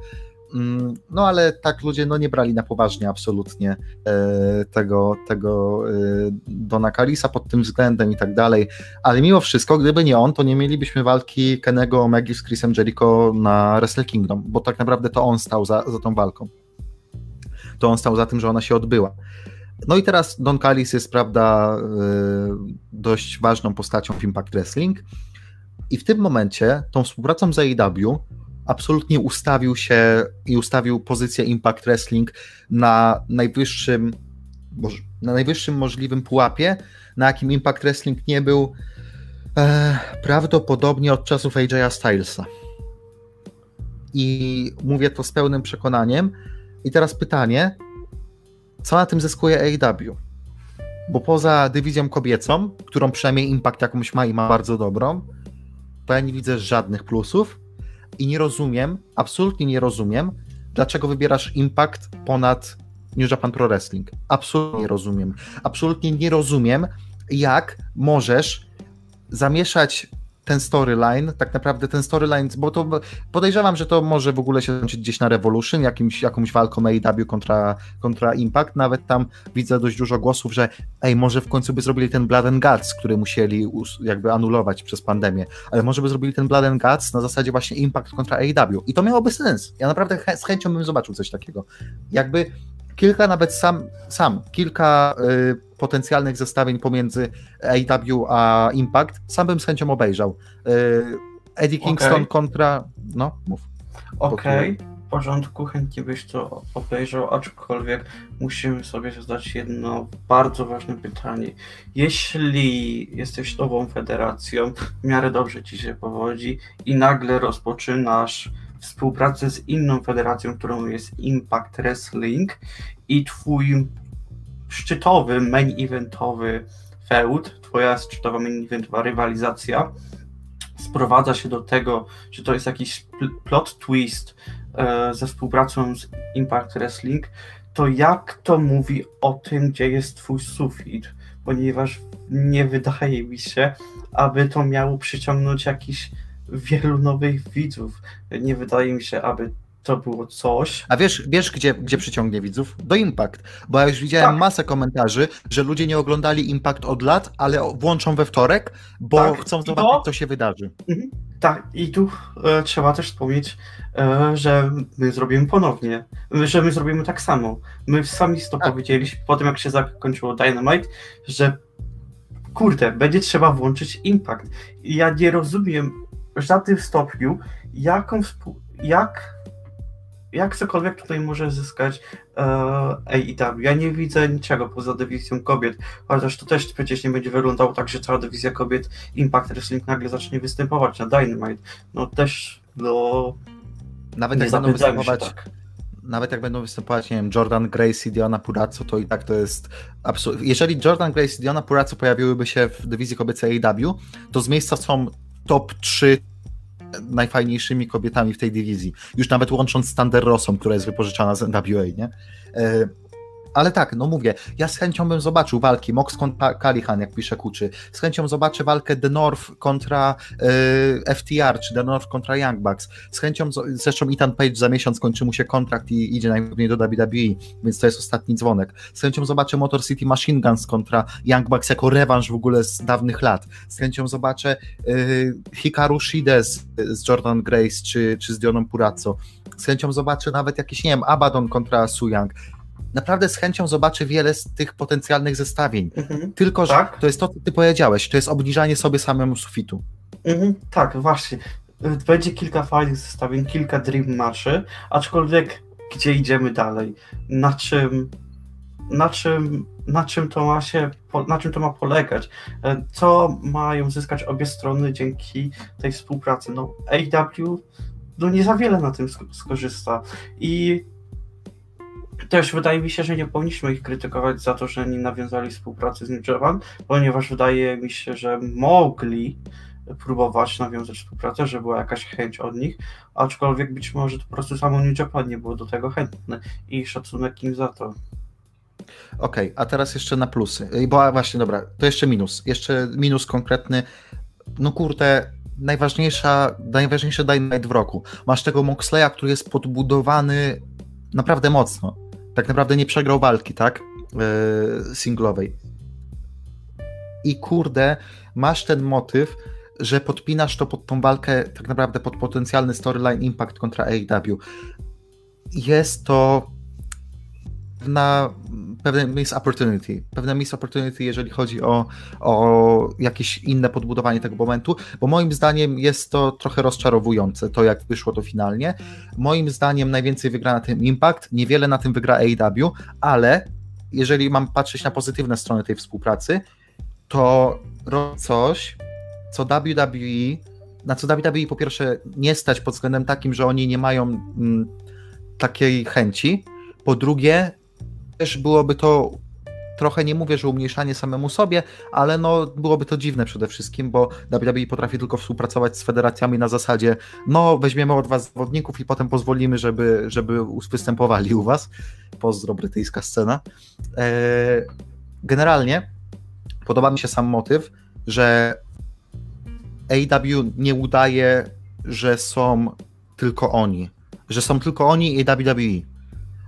Mm, no ale tak ludzie no, nie brali na poważnie absolutnie e, tego, tego e, Dona Kalisa pod tym względem i tak dalej. Ale mimo wszystko, gdyby nie on, to nie mielibyśmy walki Kenego Omegi z Chrisem Jericho na Wrestle Kingdom, bo tak naprawdę to on stał za, za tą walką. to on stał za tym, że ona się odbyła. No i teraz Don Callis jest, prawda, dość ważną postacią w Impact Wrestling i w tym momencie tą współpracą z AEW absolutnie ustawił się i ustawił pozycję Impact Wrestling na najwyższym, na najwyższym możliwym pułapie, na jakim Impact Wrestling nie był e, prawdopodobnie od czasów AJ'a Stylesa. I mówię to z pełnym przekonaniem. I teraz pytanie, co na tym zyskuje AEW? Bo poza dywizją kobiecą, którą przynajmniej Impact jakąś ma i ma bardzo dobrą, to ja nie widzę żadnych plusów i nie rozumiem, absolutnie nie rozumiem, dlaczego wybierasz Impact ponad New Japan Pro Wrestling. Absolutnie nie rozumiem. Absolutnie nie rozumiem, jak możesz zamieszać ten storyline, tak naprawdę ten storyline, bo to podejrzewam, że to może w ogóle się skończyć gdzieś na Revolution, jakimś, jakąś walką AEW kontra, kontra Impact, nawet tam widzę dość dużo głosów, że ej, może w końcu by zrobili ten Blood and Guts, który musieli jakby anulować przez pandemię, ale może by zrobili ten Blood and Guts na zasadzie właśnie Impact kontra AEW i to miałoby sens. Ja naprawdę z chęcią bym zobaczył coś takiego. Jakby kilka nawet sam, sam kilka y, potencjalnych zestawień pomiędzy AEW a Impact, sam bym z chęcią obejrzał. Y, Eddie Kingston okay. kontra... No, mów. Okej, okay. w porządku, chętnie byś to obejrzał, aczkolwiek musimy sobie zadać jedno bardzo ważne pytanie. Jeśli jesteś nową federacją, w miarę dobrze ci się powodzi i nagle rozpoczynasz współpracę z inną federacją, którą jest Impact Wrestling i twój szczytowy, main eventowy feud, twoja szczytowa main eventowa rywalizacja sprowadza się do tego, że to jest jakiś plot twist e, ze współpracą z Impact Wrestling, to jak to mówi o tym, gdzie jest twój sufit? Ponieważ nie wydaje mi się, aby to miało przyciągnąć jakiś wielu nowych widzów. Nie wydaje mi się, aby to było coś. A wiesz, wiesz gdzie, gdzie przyciągnie widzów? Do Impact. Bo ja już widziałem tak. masę komentarzy, że ludzie nie oglądali Impact od lat, ale włączą we wtorek, bo tak. chcą zobaczyć, to... co się wydarzy. Mhm. Tak, i tu e, trzeba też wspomnieć, e, że my zrobimy ponownie, że my zrobimy tak samo. My sami to tak. powiedzieliśmy po tym, jak się zakończyło Dynamite, że kurde, będzie trzeba włączyć Impact. I ja nie rozumiem w żadnym stopniu, jaką jak jak cokolwiek tutaj może zyskać e, AEW. Ja nie widzę niczego poza dywizją kobiet, chociaż to też przecież nie będzie wyglądało tak, że cała dywizja kobiet Impact Wrestling nagle zacznie występować na Dynamite. No też, no... Nawet jak będą występować... Tak. Nawet jak będą występować, nie wiem, Jordan Grace i Diana Purazzo, to i tak to jest absolutnie. Jeżeli Jordan Grace i Diana Purazzo pojawiłyby się w dywizji kobiecej AEW, to z miejsca są top 3 najfajniejszymi kobietami w tej dywizji. Już nawet łącząc z Thunder Rossą, która jest wypożyczana z NWA, nie? E, ale tak, no mówię, ja z chęcią bym zobaczył walki Mox kontra Kalihan, jak pisze Kuczy. Z chęcią zobaczę walkę The North kontra y, FTR, czy The North kontra Young Bucks. Z chęcią, zresztą Ethan Page za miesiąc kończy mu się kontrakt i idzie najpewniej do WWE, więc to jest ostatni dzwonek. Z chęcią zobaczę Motor City Machine Guns kontra Young Bucks jako rewanż w ogóle z dawnych lat. Z chęcią zobaczę y, Hikaru Shide z, z, Jordan Grace, czy, czy z Dioną Purazzo. Z chęcią zobaczę nawet jakiś, nie wiem, Abaddon kontra Su Young naprawdę z chęcią zobaczę wiele z tych potencjalnych zestawień. Mhm. Tylko, że tak? to jest to, co ty powiedziałeś, to jest obniżanie sobie samemu sufitu. Mhm. Tak, właśnie. Będzie kilka fajnych zestawień, kilka dream matchy, aczkolwiek gdzie idziemy dalej? Na czym, na czym, na czym to ma się, na czym to ma polegać? Co mają zyskać obie strony dzięki tej współpracy? No, AW no nie za wiele na tym skorzysta i też wydaje mi się, że nie powinniśmy ich krytykować za to, że nie nawiązali współpracy z New Japan, ponieważ wydaje mi się, że mogli próbować nawiązać współpracę, że była jakaś chęć od nich, aczkolwiek być może to po prostu samo New Japan nie było do tego chętne i szacunek im za to. Okej, okay, a teraz jeszcze na plusy. Bo właśnie, dobra, to jeszcze minus. Jeszcze minus konkretny. No kurde, najważniejsza, najważniejszy Dynamite w roku. Masz tego Moxleya, który jest podbudowany naprawdę mocno tak naprawdę nie przegrał walki, tak? Yy, singlowej. I kurde, masz ten motyw, że podpinasz to pod tą walkę, tak naprawdę pod potencjalny storyline Impact kontra AEW. Jest to na pewne miss opportunity, pewne miss opportunity, jeżeli chodzi o, o jakieś inne podbudowanie tego momentu, bo moim zdaniem jest to trochę rozczarowujące, to jak wyszło to finalnie. Moim zdaniem najwięcej wygra na tym Impact, niewiele na tym wygra AEW, ale jeżeli mam patrzeć na pozytywne strony tej współpracy, to coś, co WWE, na co WWE po pierwsze nie stać pod względem takim, że oni nie mają mm, takiej chęci, po drugie też byłoby to trochę nie mówię, że umniejszanie samemu sobie, ale no byłoby to dziwne przede wszystkim, bo WWE potrafi tylko współpracować z federacjami na zasadzie, no weźmiemy od was zawodników i potem pozwolimy, żeby, żeby występowali u was. Pozdro, brytyjska scena. E, generalnie podoba mi się sam motyw, że AEW nie udaje, że są tylko oni, że są tylko oni i WWE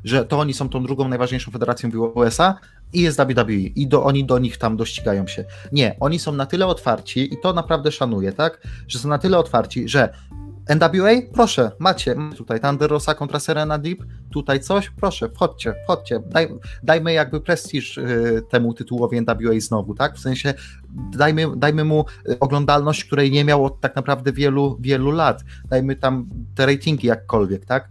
że to oni są tą drugą najważniejszą federacją w USA i jest WWE i do, oni do nich tam dościgają się. Nie, oni są na tyle otwarci i to naprawdę szanuję, tak, że są na tyle otwarci, że NWA, proszę, macie tutaj Thunder Rosa kontra Serena Deep, tutaj coś, proszę, wchodźcie, wchodźcie, Daj, dajmy jakby prestiż y, temu tytułowi NWA znowu, tak, w sensie dajmy, dajmy mu y, oglądalność, której nie miał od tak naprawdę wielu, wielu lat, dajmy tam te ratingi jakkolwiek, tak,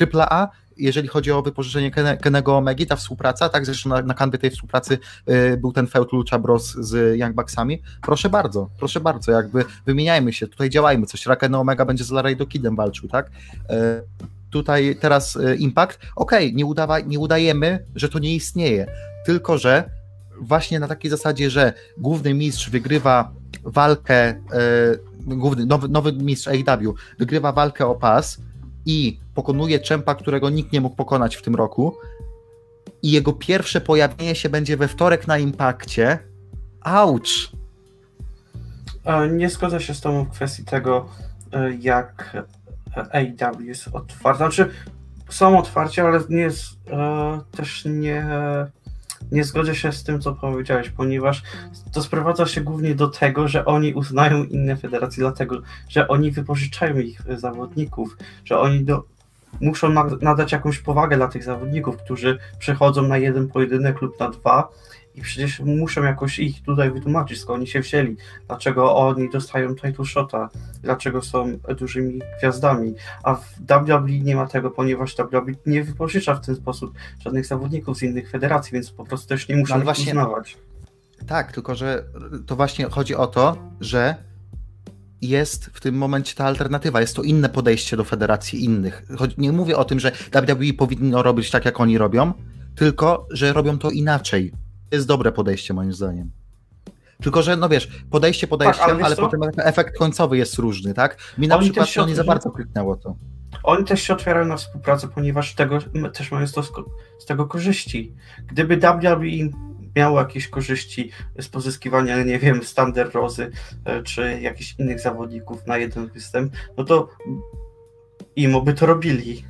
y, AAA jeżeli chodzi o wypożyczenie Kenego Omegi, ta współpraca, tak, zresztą na, na kanwie tej współpracy y, był ten feud Lucha Bros z Young Bucksami, proszę bardzo, proszę bardzo, jakby wymieniajmy się, tutaj działajmy, coś, Raken Omega będzie z Laredo Kidem walczył, tak, y, tutaj teraz y, Impact, okej, okay, nie, udawa, nie udajemy, że to nie istnieje, tylko, że właśnie na takiej zasadzie, że główny mistrz wygrywa walkę, y, główny, nowy, nowy mistrz AEW wygrywa walkę o pas, i pokonuje Czempa, którego nikt nie mógł pokonać w tym roku. I jego pierwsze pojawienie się będzie we wtorek na Impakcie. Auć! Nie zgodzę się z Tobą w kwestii tego, e, jak AEW jest otwarta. Znaczy, są otwarci, ale nie jest, e, też nie nie zgodzę się z tym, co powiedziałeś, ponieważ to sprowadza się głównie do tego, że oni uznają inne federacje, dlatego że oni wypożyczają ich zawodników, że oni do, muszą nadać jakąś powagę dla tych zawodników, którzy przechodzą na jeden pojedynek lub na dwa i przecież muszą jakoś ich tutaj wytłumaczyć, skąd oni się wzięli, dlaczego oni dostają title shota, dlaczego są dużymi gwiazdami, a w WWE nie ma tego, ponieważ WWE nie wypożycza w ten sposób żadnych zawodników z innych federacji, więc po prostu też nie muszą no, właśnie, uznawać. Tak, tylko że to właśnie chodzi o to, że jest w tym momencie ta alternatywa, jest to inne podejście do federacji innych. Nie mówię o tym, że WWE powinno robić tak, jak oni robią, tylko że robią to inaczej jest dobre podejście moim zdaniem. Tylko, że no wiesz, podejście podejściem, tak, ale, ale potem efekt końcowy jest różny, tak? Mi na oni przykład to nie za bardzo kliknęło to. Oni też się otwierają na współpracę, ponieważ tego, też mają z, z tego korzyści. Gdyby WWE miało jakieś korzyści z pozyskiwania, nie wiem, Standard Rozy e, czy jakichś innych zawodników na jeden występ, no to im by to robili.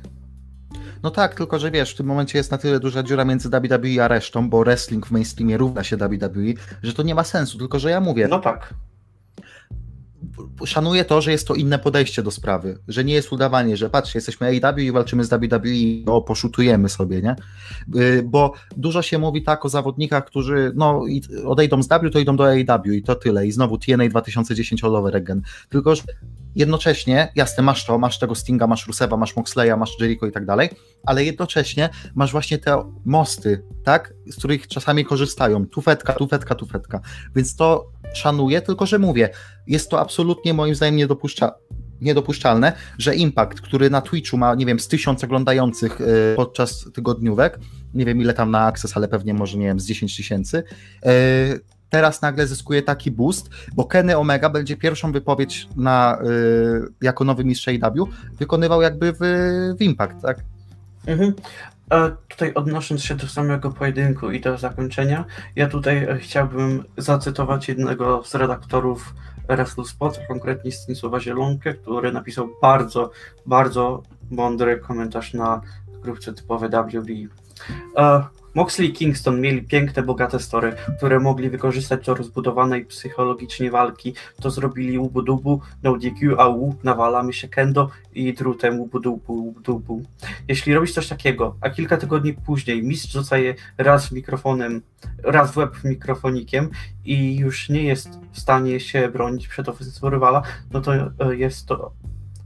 No tak, tylko że wiesz, w tym momencie jest na tyle duża dziura między WWE a resztą, bo wrestling w mainstreamie równa się WWE, że to nie ma sensu, tylko że ja mówię. No tak. Szanuję to, że jest to inne podejście do sprawy, że nie jest udawanie, że patrz, jesteśmy AEW i walczymy z WWE, o, poszutujemy sobie, nie? Y, bo dużo się mówi tak o zawodnikach, którzy no, odejdą z W, to idą do AEW i to tyle. I znowu TNA 2010 all over again. Tylko, że jednocześnie, jasne, masz to, masz tego Stinga, masz Rusewa, masz Moxleya, masz Jericho i tak dalej, ale jednocześnie masz właśnie te mosty, tak, z których czasami korzystają, tufetka, tufetka, tufetka, więc to szanuję, tylko że mówię, jest to absolutnie moim zdaniem niedopuszcza, niedopuszczalne, że Impact, który na Twitchu ma, nie wiem, z tysiąc oglądających y, podczas tygodniówek, nie wiem ile tam na Access, ale pewnie może, nie wiem, z 10 tysięcy, y, teraz nagle zyskuje taki boost, bo Kenny Omega będzie pierwszą wypowiedź na, y, jako nowy mistrz AEW wykonywał jakby w, w Impact, tak? Mhm. A tutaj odnosząc się do samego pojedynku i do zakończenia, ja tutaj e, chciałbym zacytować jednego z redaktorów WrestleSpot, konkretnie Stanisława Zielonkę, który napisał bardzo, bardzo mądry komentarz na grupce typowe WWE. Moxley i Kingston mieli piękne, bogate story, które mogli wykorzystać do rozbudowanej psychologicznie walki. To zrobili Ubudubu, No DQ, AU, nawalamy się Kendo i drutem Ubudubu, Ubudubu. Jeśli robisz coś takiego, a kilka tygodni później mistrz rzuca je raz mikrofonem, raz w łeb mikrofonikiem i już nie jest w stanie się bronić przed ofensywą rywala, no to e, jest to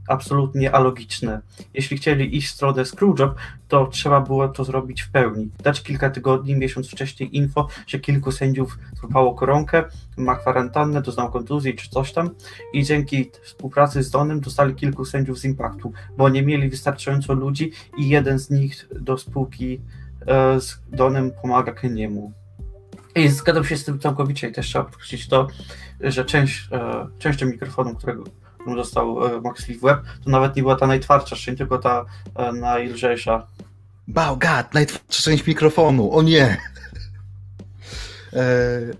absolutnie alogiczne. Jeśli chcieli iść w stronę Screwjob, to trzeba było to zrobić w pełni. Dać kilka tygodni, miesiąc wcześniej info, że kilku sędziów złapało koronkę, ma kwarantannę, doznał kontuzji czy coś tam i dzięki współpracy z Donem dostali kilku sędziów z Impactu, bo nie mieli wystarczająco ludzi i jeden z nich do spółki e, z Donem pomaga Keniemu. I zgadzam się z tym całkowicie i też trzeba podkreślić to, że część, e, częścią mikrofonu, którego dostał e, Moxley w łeb, to nawet nie była ta najtwardsza szczęść, tylko ta e, najlżejsza. God, najtwardsza część mikrofonu, o nie! E,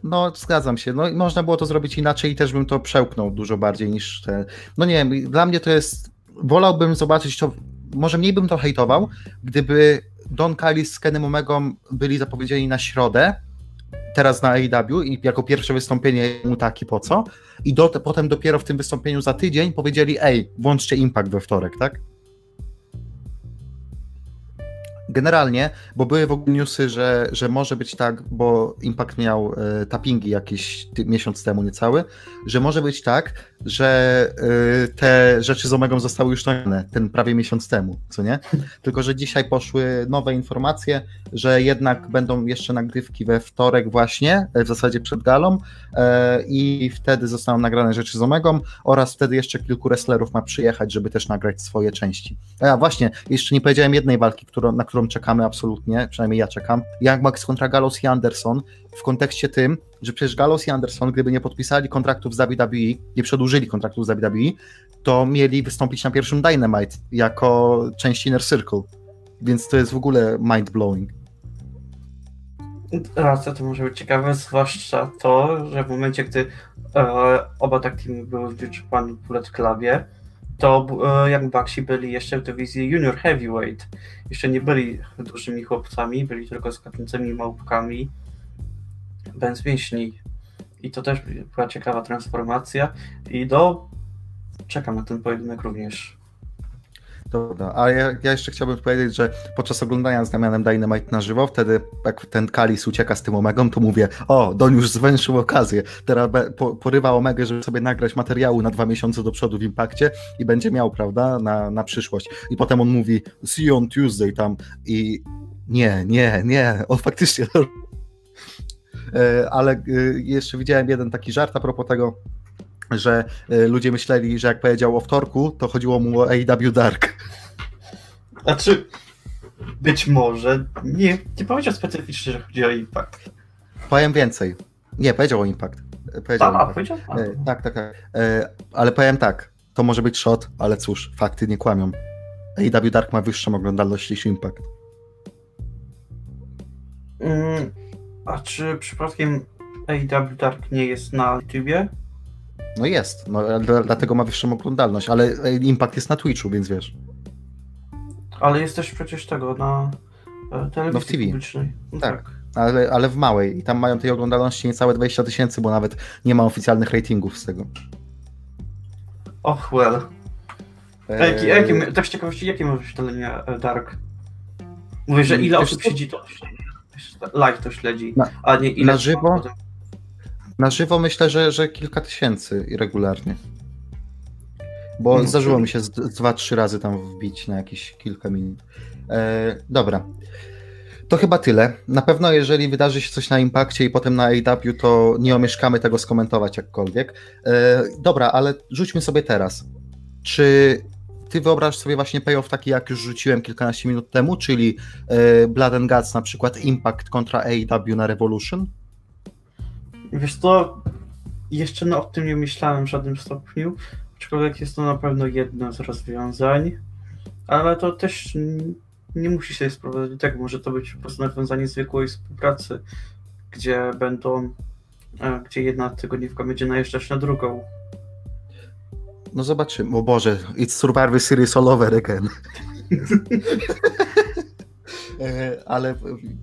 no, zgadzam się. No, można było to zrobić inaczej i też bym to przełknął dużo bardziej niż te. No nie wiem, dla mnie to jest. Wolałbym zobaczyć to. Może mniej bym to hejtował, gdyby Don Callis z Kenem Omegą byli zapowiedzieni na środę, teraz na AEW i jako pierwsze wystąpienie mu taki po co i do, potem dopiero w tym wystąpieniu za tydzień powiedzieli ej, włączcie Impact we wtorek, tak? Generalnie, bo były w ogóle newsy, że, że może być tak, bo Impact miał e, tappingi jakiś ty, miesiąc temu niecały, że może być tak, że e, te rzeczy z Omegą zostały już nagrane ten prawie miesiąc temu, co nie? Tylko, że dzisiaj poszły nowe informacje, że jednak będą jeszcze nagrywki we wtorek właśnie, w zasadzie przed galą e, i wtedy zostaną nagrane rzeczy z Omegą oraz wtedy jeszcze kilku wrestlerów ma przyjechać, żeby też nagrać swoje części. A właśnie, jeszcze nie powiedziałem jednej walki, którą, na którą czekamy absolutnie, przynajmniej ja czekam. Young Bucks kontra Gallows i Anderson w kontekście tym, że przecież Gallows i Anderson, gdyby nie podpisali kontraktów z WWE, nie przedłużyli kontraktów z WWE, to mieli wystąpić na pierwszym Dynamite jako część Inner Circle. Więc to jest w ogóle mind-blowing. Racja, to może być ciekawe, zwłaszcza to, że w momencie, gdy e, oba tak teamy były w Japan Bullet Clubie, to e, jak Baxi byli jeszcze w dywizji Junior Heavyweight. Jeszcze nie byli dużymi chłopcami, byli tylko skaczącymi małpkami bez mięśni. I to też była ciekawa transformacja. I do. Czekam na ten pojedynek również. Dobra, a ja, ja, jeszcze chciałbym powiedzieć, że podczas oglądania z Damianem Dynamite na żywo, wtedy jak ten Kalis ucieka z tym Omegą, to mówię, o, Don już zwęszył okazję, teraz po, porywa Omegę, żeby sobie nagrać materiału na dwa miesiące do przodu w Impakcie i będzie miał, prawda, na, na przyszłość. I potem on mówi, see you on Tuesday tam i nie, nie, nie, on faktycznie e, ale e, jeszcze widziałem jeden taki żart a propos tego, że e, ludzie myśleli, że jak powiedział o wtorku, to chodziło mu o AEW Dark. Znaczy, być może nie, nie powiedział specyficznie, że chodzi o Impact. Powiem więcej. Nie, powiedział o Impact. Powiedział a, powiedział? A. E, tak, tak, tak. E, ale powiem tak, to może być shot, ale cóż, fakty nie kłamią. AEW Dark ma wyższą oglądalność niż Impact. Mm, a czy przypadkiem AEW Dark nie jest na YouTubie? No jest, no, dlatego ma wyższą oglądalność, ale Impact jest na Twitchu, więc wiesz. Ale jest też przecież tego na telewizji no w TV. publicznej. No tak. tak. Ale, ale w małej i tam mają tej oglądalności niecałe 20 tysięcy, bo nawet nie ma oficjalnych ratingów z tego. Och, well. Eee... Jakie, tak z ciekawości, jakie ma wyświetlenia e, Dark? Mówię, że ile osób siedzi to live to śledzi, na, a nie ile na żywo. Potem... Na żywo myślę, że, że kilka tysięcy regularnie. Bo mhm. zdarzyło mi się z, dwa, trzy razy tam wbić na jakieś kilka minut. E, dobra. To chyba tyle. Na pewno, jeżeli wydarzy się coś na Impakcie i potem na AW, to nie omieszkamy tego skomentować jakkolwiek. E, dobra, ale rzućmy sobie teraz. Czy ty wyobraź sobie właśnie payoff taki, jak już rzuciłem kilkanaście minut temu, czyli e, Blood and Guts, na przykład Impact kontra AW na Revolution? Wiesz co, jeszcze no, o tym nie myślałem w żadnym stopniu, aczkolwiek jest to na pewno jedno z rozwiązań, ale to też nie musi się sprowadzać do tego, może to być po prostu nawiązanie zwykłej współpracy, gdzie będą, e, gdzie jedna tygodniówka będzie najeżdżać na drugą. No zobaczymy, o Boże, it's Survivor Series all over again. E, ale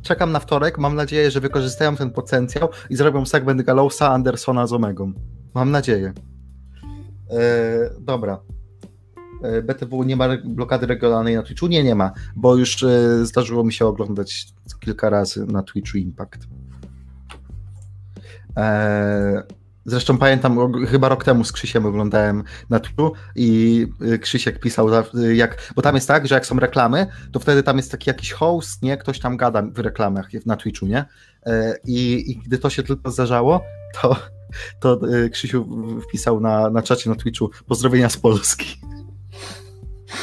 czekam na wtorek. Mam nadzieję, że wykorzystają ten potencjał i zrobią segment Gallowsa Andersona z Omegą. Mam nadzieję. E, dobra. E, BTW nie ma blokady regionalnej na Twitchu? Nie, nie ma, bo już e, zdarzyło mi się oglądać kilka razy na Twitchu Impact. E, Zresztą pamiętam, chyba rok temu z Krzysiem oglądałem na Twitchu i y, Krzysiek pisał, y, jak, bo tam jest tak, że jak są reklamy, to wtedy tam jest taki jakiś host, nie? Ktoś tam gada w reklamach na Twitchu, nie? E, I, i gdy to się tylko zdarzało, to, to y, Krzysiu wpisał na, na czacie na Twitchu pozdrowienia z Polski.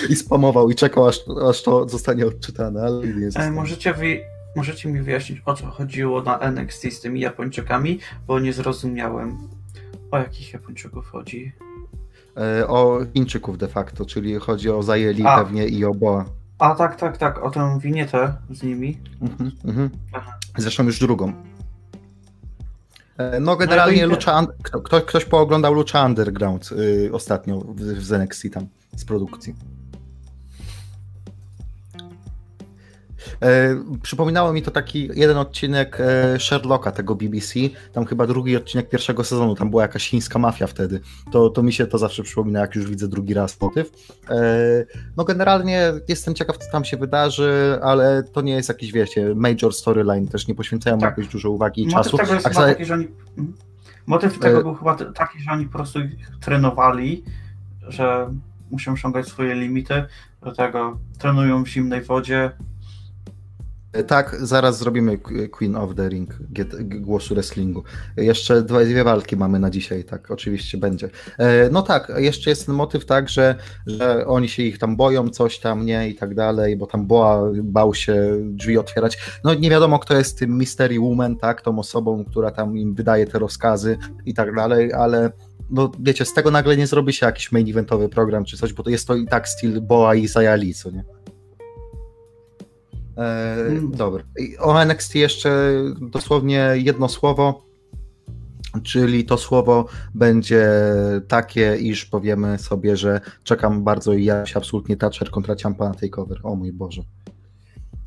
I spamował i czekał, aż, aż to zostanie odczytane, ale nie e, możecie, wy, możecie mi wyjaśnić, o co chodziło na NXT z tymi Japończykami, bo nie zrozumiałem. O jakich Japończyków chodzi? E, o Chińczyków de facto, czyli chodzi o Zajeli A. pewnie i o Boa. A tak, tak, tak, o tę winietę z nimi. Mhm, mhm. Zresztą już drugą. E, no generalnie no Lucha, kto, ktoś pooglądał Lucha Underground y, ostatnio w, w NXT tam z produkcji. E, przypominało mi to taki jeden odcinek e, Sherlocka, tego BBC, tam chyba drugi odcinek pierwszego sezonu, tam była jakaś chińska mafia wtedy. To, to mi się to zawsze przypomina, jak już widzę drugi raz motyw. E, no generalnie jestem ciekaw, co tam się wydarzy, ale to nie jest jakiś, wiecie, major storyline, też nie poświęcają tak. jakoś dużo uwagi i czasu. Tego jest taki, że oni... Mhm. Motyw tego był chyba taki, że oni po prostu trenowali, że muszą osiągać swoje limity, dlatego trenują w zimnej wodzie, tak, zaraz zrobimy Queen of the Ring, głosu wrestlingu. Jeszcze dwie walki mamy na dzisiaj, tak, oczywiście będzie. E, no tak, jeszcze jest ten motyw tak, że, że oni się ich tam boją, coś tam, nie, i tak dalej, bo tam Boa bał się drzwi otwierać. No nie wiadomo, kto jest tym Mystery Woman, tak, tą osobą, która tam im wydaje te rozkazy i tak dalej, ale no wiecie, z tego nagle nie zrobi się jakiś main eventowy program czy coś, bo to jest to i tak styl Boa i Sayali, co nie? E, mm. Dobra. O NXT jeszcze dosłownie jedno słowo, czyli to słowo będzie takie, iż powiemy sobie, że czekam bardzo i ja się absolutnie Thatcher kontra Ciampa na takeover. O mój Boże.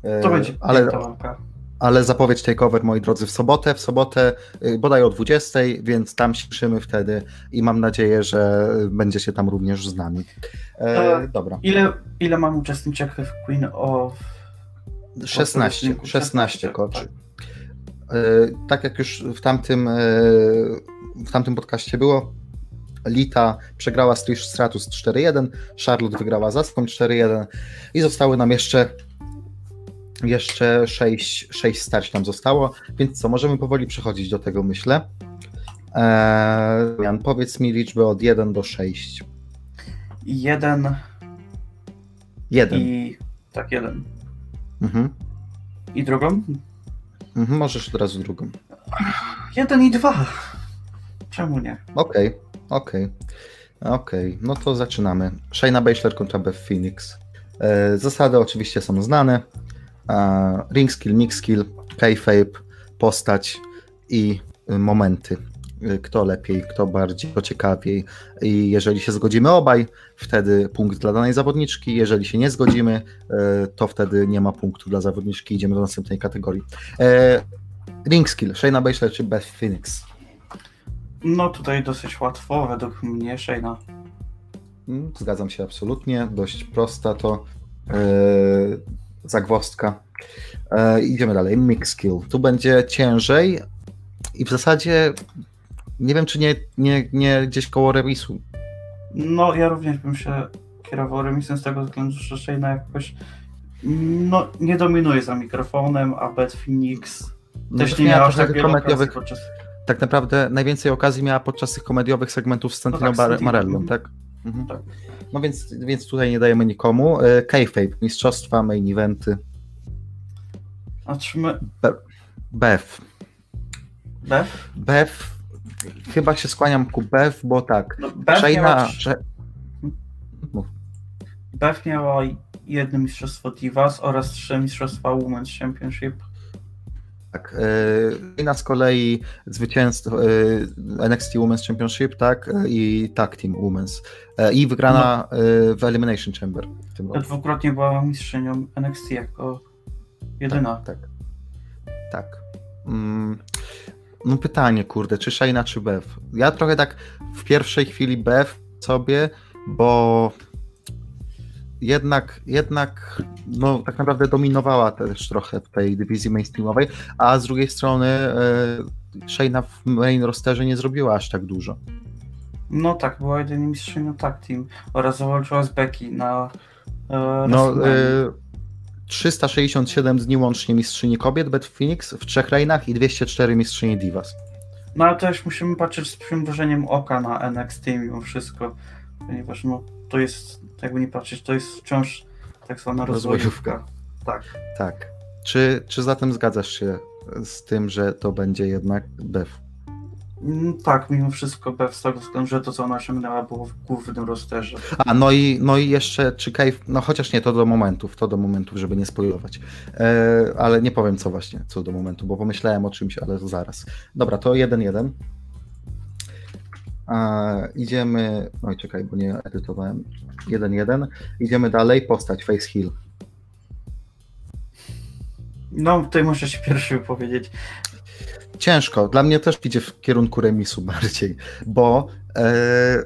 E, to będzie ale, ale zapowiedź takeover, moi drodzy, w sobotę, w sobotę y, bodaj o 20, więc tam słyszymy wtedy i mam nadzieję, że będziecie tam również z nami. E, dobra. Ile, ile mam uczestniczek w Queen of 16, 16 koczy. Tak jak już w tamtym, e, w tamtym podcaście było, Lita przegrała z Trish Stratus 4-1, Charlotte wygrała z Aską 4-1 i zostały nam jeszcze jeszcze 6, 6 starć nam zostało, więc co, możemy powoli przechodzić do tego, myślę. Eee, Jan, powiedz mi liczbę od 1 do 6. 1 1 i tak, 1. Mhm. I drugą? Mhm, możesz od razu drugą. Jeden i dwa. Czemu nie? Okej, okay, okej. Okay. Okej, okay. no to zaczynamy. Shayna Baszler kontra Beth Phoenix. E, zasady oczywiście są znane. E, ring skill, mix skill, kayfabe, postać i momenty. Y, kto lepiej, kto bardziej, kto ciekawiej. I jeżeli się zgodzimy obaj, wtedy punkt dla danej zawodniczki. Jeżeli się nie zgodzimy, y, to wtedy nie ma punktu dla zawodniczki. Idziemy do następnej kategorii. E, ring skill, Shayna Baszler czy Beth Phoenix? No tutaj dosyć łatwo, według mnie Shayna. Mm, zgadzam się absolutnie, dość prosta to yy, zagwozdka. Yy, idziemy dalej, mix skill. Tu będzie ciężej i w zasadzie nie wiem, czy nie, nie, nie gdzieś koło remisu. No, ja również bym się kierował remisem z tego względu, że Shayna jakoś no, nie dominuje za mikrofonem, a Beth Phoenix no też nie miała tak komediowych. Podczas... Tak naprawdę najwięcej okazji miała podczas tych komediowych segmentów z Santino no tak, Marellą, tak? Mhm. tak? No więc, więc tutaj nie dajemy nikomu. E, K-Fape, mistrzostwa, main eventy. A czy my... Be Beth. Beth? Beth chyba się skłaniam ku Bev, bo tak. No, Bev, miała... Bev miała jedno mistrzostwo Divas oraz trzy mistrzostwa Women's Championship. Tak. Reina z kolei zwycięstwo NXT Women's Championship, tak, i Tag Team Women's. E, I wygrana no. w Elimination Chamber. W tym roku. Dwukrotnie była mistrzynią NXT jako Jedyna. Tak. Tak. Mm, no pytanie, kurde, czy Shayna, czy Bev? Ja trochę tak w pierwszej chwili Bev sobie, bo jednak, jednak no, tak naprawdę dominowała też trochę w tej dywizji mainstreamowej, a z drugiej strony e, Shayna w main rosterze nie zrobiła aż tak dużo. No tak, była jedynie mistrzynią tag team oraz zawalczyła z Becky na e, No, e, 367 dni łącznie mistrzyni kobiet Beth Phoenix w trzech reinach i 204 mistrzyni Divas. No ale też musimy patrzeć z przymrużeniem oka na NXT mimo wszystko, ponieważ no to jest, jakby nie patrzeć, to jest wciąż tak zwana Rozwojówka. rozwojówka. Tak. Tak. Czy, czy zatem zgadzasz się z tym, że to będzie jednak Bev? Mm, Tak, mimo wszystko Bev z tego względu, że to co ona osiągnęła było w głównym rosterze. A, no i, no i jeszcze, czy Cave, no chociaż nie, to do momentów, to do momentów, żeby nie spoilować. E, ale nie powiem co właśnie, co do momentu, bo pomyślałem o czymś, ale zaraz. Dobra, to 1-1. E, idziemy, oj czekaj, bo nie edytowałem. 1-1. Idziemy dalej, postać Face Hill. No, tutaj muszę się pierwszy wypowiedzieć. Ciężko. Dla mnie też idzie w kierunku remisu bardziej, bo e,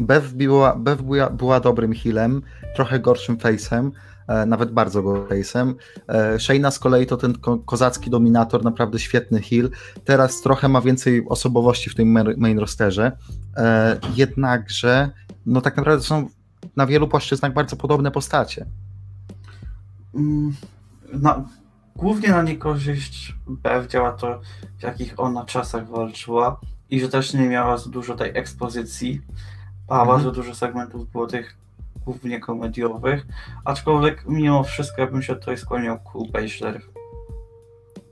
Bev, była, Bev była, była dobrym healem, trochę gorszym face'em, e, nawet bardzo gorszym face'em. E, Shayna z kolei to ten ko kozacki dominator, naprawdę świetny heal. Teraz trochę ma więcej osobowości w tym main- rosterze, jednakże no tak naprawdę są na wielu płaszczyznach bardzo podobne postacie. Mm, głównie na niekorzyść Bev działa to, w jakich ona czasach walczyła i że też nie miała za dużo tej ekspozycji, a Mhm. bardzo dużo segmentów było tych głównie komediowych, aczkolwiek mimo wszystko ja bym się tutaj skłaniał ku Baszler.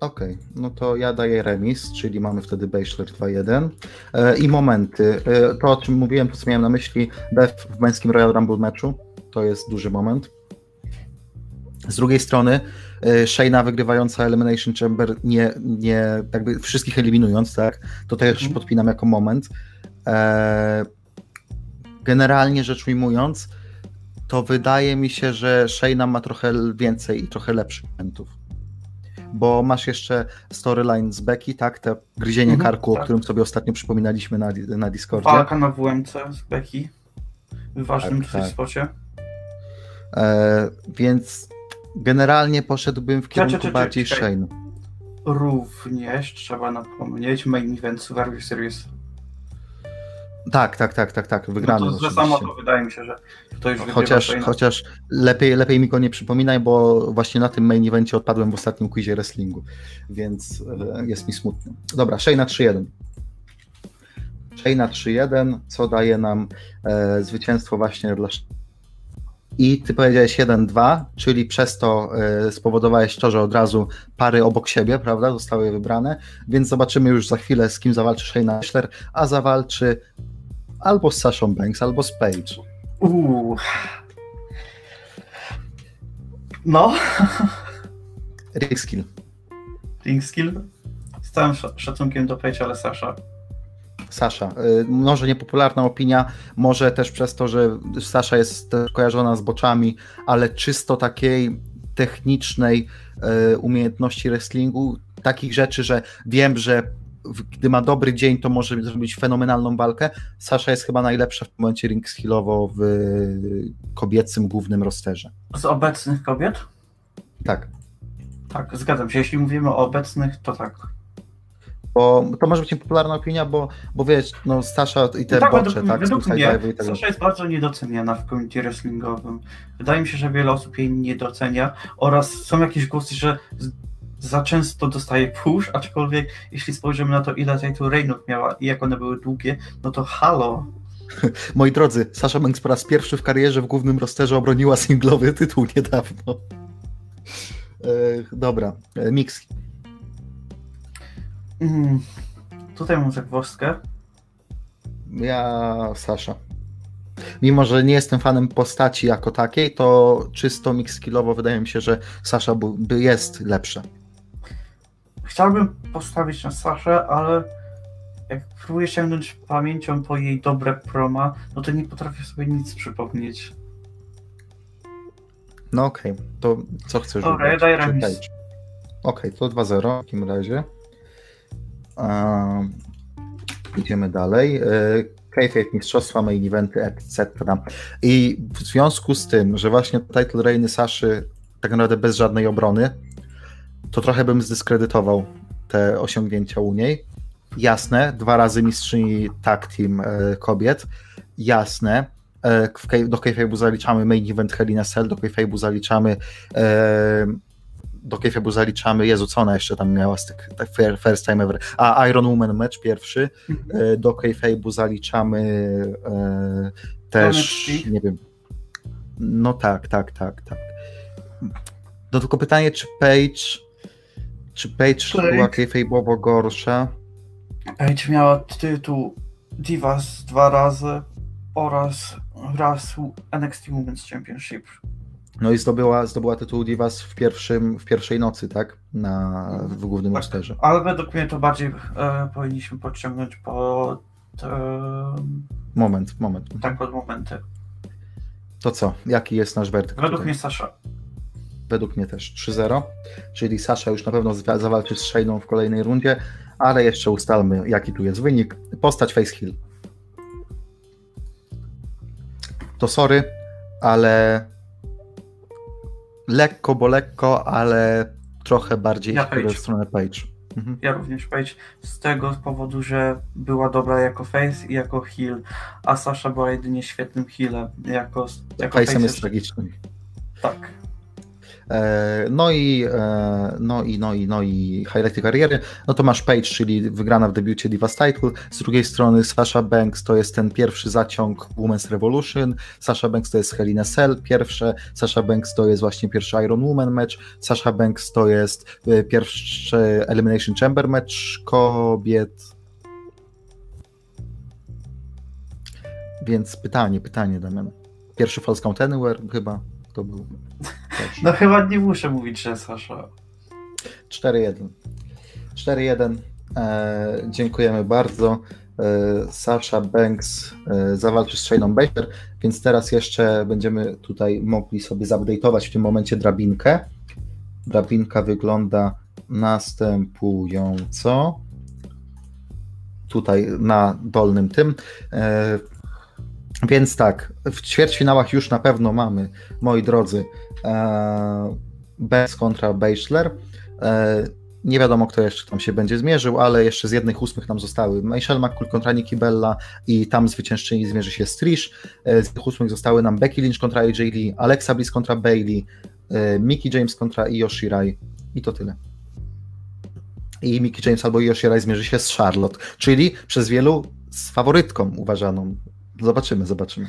Okej, no to ja daję remis, czyli mamy wtedy Bachelor 2-1. E, I momenty. E, to, o czym mówiłem, to co miałem na myśli, Beth w męskim Royal Rumble meczu, to jest duży moment. Z drugiej strony, Shayna wygrywająca Elimination Chamber, nie, nie jakby wszystkich eliminując, tak, to też Mhm. podpinam jako moment. E, Generalnie rzecz ujmując, to wydaje mi się, że Shayna ma trochę więcej i trochę lepszych momentów bo masz jeszcze storyline z Becky, tak? Te gryzienie Mhm, karku, o tak. którym sobie ostatnio przypominaliśmy na, na Discordzie. Walka na WMC z Becky w ważnym Tak, tak. spocie. E, więc generalnie poszedłbym w kierunku Czekaj, bardziej. Shane. Również trzeba napomnieć main event Survivor Series. Tak, tak, tak, tak, tak, wygrany No to za oczywiście. samo to wydaje mi się, że to już Chociaż, chociaż lepiej, lepiej mi go nie przypominaj, bo właśnie na tym main evencie odpadłem w ostatnim quizie wrestlingu, więc e, jest mi smutno. Dobra, Shayna 3-1. Shayna 3-1, co daje nam e, zwycięstwo właśnie dla i ty powiedziałeś 1-2, czyli przez to e, spowodowałeś to, że od razu pary obok siebie, prawda, zostały wybrane, więc zobaczymy już za chwilę, z kim zawalczy Shayna Baszler, a zawalczy albo z Sashą Banks, albo z Paige. Uuu. No, Rick Skill. Ring Skill. Z całym sz- szacunkiem do Paige, ale Sasha. Sasza. Y, Może niepopularna opinia, może też przez to, że Sasza jest kojarzona z boczami, ale czysto takiej technicznej y, umiejętności wrestlingu, takich rzeczy, że wiem, że gdy ma dobry dzień, to może zrobić fenomenalną walkę. Sasza jest chyba najlepsza w momencie ring skillowo w kobiecym głównym rosterze. Z obecnych kobiet? Tak. Tak, zgadzam się. Jeśli mówimy o obecnych, to tak. Bo to może być niepopularna opinia, bo, bo wiesz, no Sasza i te tak, bocze, według, tak, według mnie tak. Sasha jest bardzo niedoceniana w komicie wrestlingowym. Wydaje mi się, że wiele osób jej nie docenia oraz są jakieś głosy, że za często dostaje push, aczkolwiek jeśli spojrzymy na to, ile title reignów miała i jak one były długie, no to halo. Moi drodzy, Sasha Banks po raz pierwszy w karierze w głównym rosterze obroniła singlowy tytuł niedawno. E, dobra, e, mix. Mm. Tutaj mam zagwozdkę. Ja Sasha. Mimo, że nie jestem fanem postaci jako takiej, to czysto mix skillowo wydaje mi się, że Sasha by, by jest lepsza. Chciałbym postawić na Saszę, ale jak próbuję sięgnąć pamięcią po jej dobre proma, no to nie potrafię sobie nic przypomnieć. No okej, to co chcesz Dobra, ja daję remis. Okej, to 2-0 w takim razie. Idziemy dalej. E, Kayfabe, mistrzostwa, main eventy, etc. I w związku z tym, że właśnie title reigny Saszy tak naprawdę bez żadnej obrony, to trochę bym zdyskredytował te osiągnięcia u niej. Jasne, dwa razy mistrzyni tag team e, kobiet. Jasne, e, do Kayfabe'u zaliczamy main event Hell in a Cell, do Kayfabe'u zaliczamy e, do Kayfabe'u zaliczamy, Jezu, co ona jeszcze tam miała z tych tak, fir- first time ever, a Iron Woman match pierwszy, e, do Kayfabe'u zaliczamy e, też, nie wiem, no tak, tak, tak, tak. No tylko pytanie, czy Page czy Page Page. była Kayfabe'owo gorsza? Page miała tytuł Divas dwa razy oraz raz NXT Women's Championship. No i zdobyła, zdobyła tytuł Divas w, pierwszym, w pierwszej nocy, tak? Na, w głównym Tak. rosterze. Ale według mnie to bardziej e, powinniśmy podciągnąć pod, e, Moment, moment. tak pod momenty. To co? Jaki jest nasz werdykt? Według tutaj? mnie Sasha. Według mnie też 3-0, czyli Sasha już na pewno zawalczy z Shayną w kolejnej rundzie, ale jeszcze ustalmy, jaki tu jest wynik. Postać Face Hill. To sorry, ale lekko, bo lekko, ale trochę bardziej Ja ja w Page. stronę Page. Mhm. Ja również Page z tego powodu, że była dobra jako face i jako heal, a Sasha była jedynie świetnym healem. Jako, jako Face'em face jest tragiczny. Tak. E, No i, e, no i, no i, no i highlighty kariery, no to masz Page, czyli wygrana w debiucie Divas Title, z drugiej strony Sasha Banks to jest ten pierwszy zaciąg Women's Revolution, Sasha Banks to jest Hell in a Cell, pierwsze, Sasha Banks to jest właśnie pierwszy Iron Woman match, Sasha Banks to jest e, pierwszy Elimination Chamber match kobiet. Więc pytanie, pytanie Damian. Pierwszy False Count Anywhere chyba to był. Też. No chyba nie muszę mówić, że Sasha. 4-1. 4-1. E, dziękujemy bardzo. E, Sasha Banks e, zawalczy z Shayną Baker, więc teraz jeszcze będziemy tutaj mogli sobie zupdate'ować w tym momencie drabinkę. Drabinka wygląda następująco. Tutaj na dolnym tym. Więc tak, w ćwierćfinałach już na pewno mamy, moi drodzy, e, Banks kontra Baszler. E, Nie wiadomo, kto jeszcze tam się będzie zmierzył, ale jeszcze z jednych ósmych nam zostały Michelle McCool kontra Nikki Bella i tam zwyciężczyni zmierzy się z Trish. E, Z tych ósmych zostały nam Becky Lynch kontra AJ Lee, Alexa Bliss kontra Bailey, e, Mickey James kontra Io Shirai i to tyle. I Mickey James albo Io Shirai zmierzy się z Charlotte, czyli przez wielu z faworytką uważaną. Zobaczymy, zobaczymy.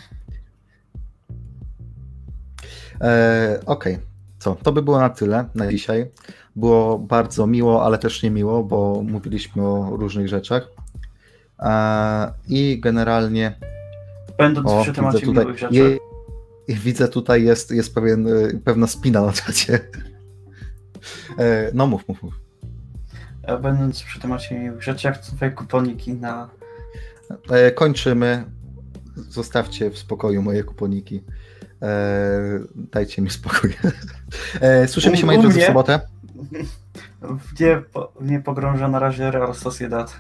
E, Okej, co? To by było na tyle na dzisiaj. Było bardzo miło, ale też niemiło, bo mówiliśmy o różnych rzeczach. E, I generalnie. Będąc O, przy temacie tutaj, miłych rzeczy. je, widzę tutaj jest, jest pewien, y, pewna spina na czacie. E, No mów, mów, mów. E, Będąc przy temacie miłych rzeczy, jak twoje kuponiki na. E, Kończymy. Zostawcie w spokoju moje kuponiki. E, Dajcie mi spokój. E, Słyszymy się, moi drodzy, w mnie? sobotę. W nie, po, w nie pogrąża na razie Real Sociedad.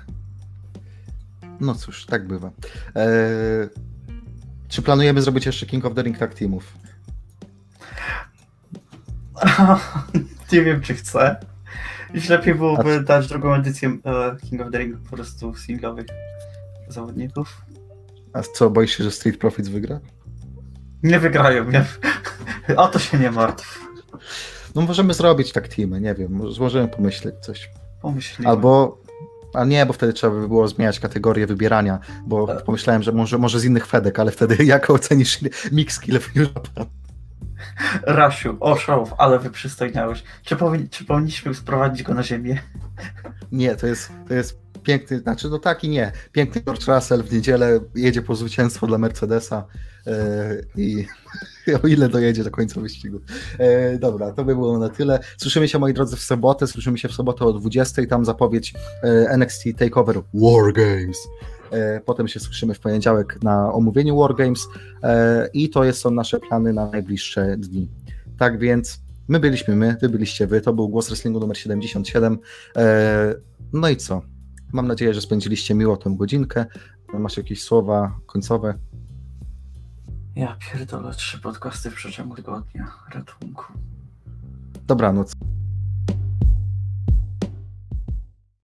No cóż, tak bywa. E, Czy planujemy zrobić jeszcze King of the Ring Tag Teamów? nie wiem, czy chcę. Już lepiej byłoby dać drugą edycję e, King of the Ring po prostu singlowych zawodników. A co, boisz się, że Street Profits wygra? Nie wygrają, nie. O to się nie martw. No możemy zrobić tak teamy, nie wiem, może- możemy pomyśleć coś. Pomyślimy. Albo, a nie, bo wtedy trzeba by było zmieniać kategorię wybierania, bo Tak. pomyślałem, że może, może z innych Fedek, ale wtedy jak ocenisz mix New Japan? Rasiu, o show, ale wy przystojniałeś. Czy, powin- czy powinniśmy sprowadzić go na ziemię? Nie, to jest, to jest piękny, znaczy no tak i nie. Piękny George Russell w niedzielę jedzie po zwycięstwo dla Mercedesa yy, i o ile dojedzie do końca wyścigu. E, dobra, to by było na tyle. Słyszymy się, moi drodzy, w sobotę. Słyszymy się w sobotę o 20. Tam zapowiedź e, NXT Takeover War Games. E, Potem się słyszymy w poniedziałek na omówieniu War Games e, i to są nasze plany na najbliższe dni. Tak więc my byliśmy my, wy byliście wy, to był głos wrestlingu numer 77. E, no i co? Mam nadzieję, że spędziliście miło tę godzinkę. Masz jakieś słowa końcowe? Ja pierdolę trzy podcasty w przeciągu tygodnia. Ratunku. Dobranoc.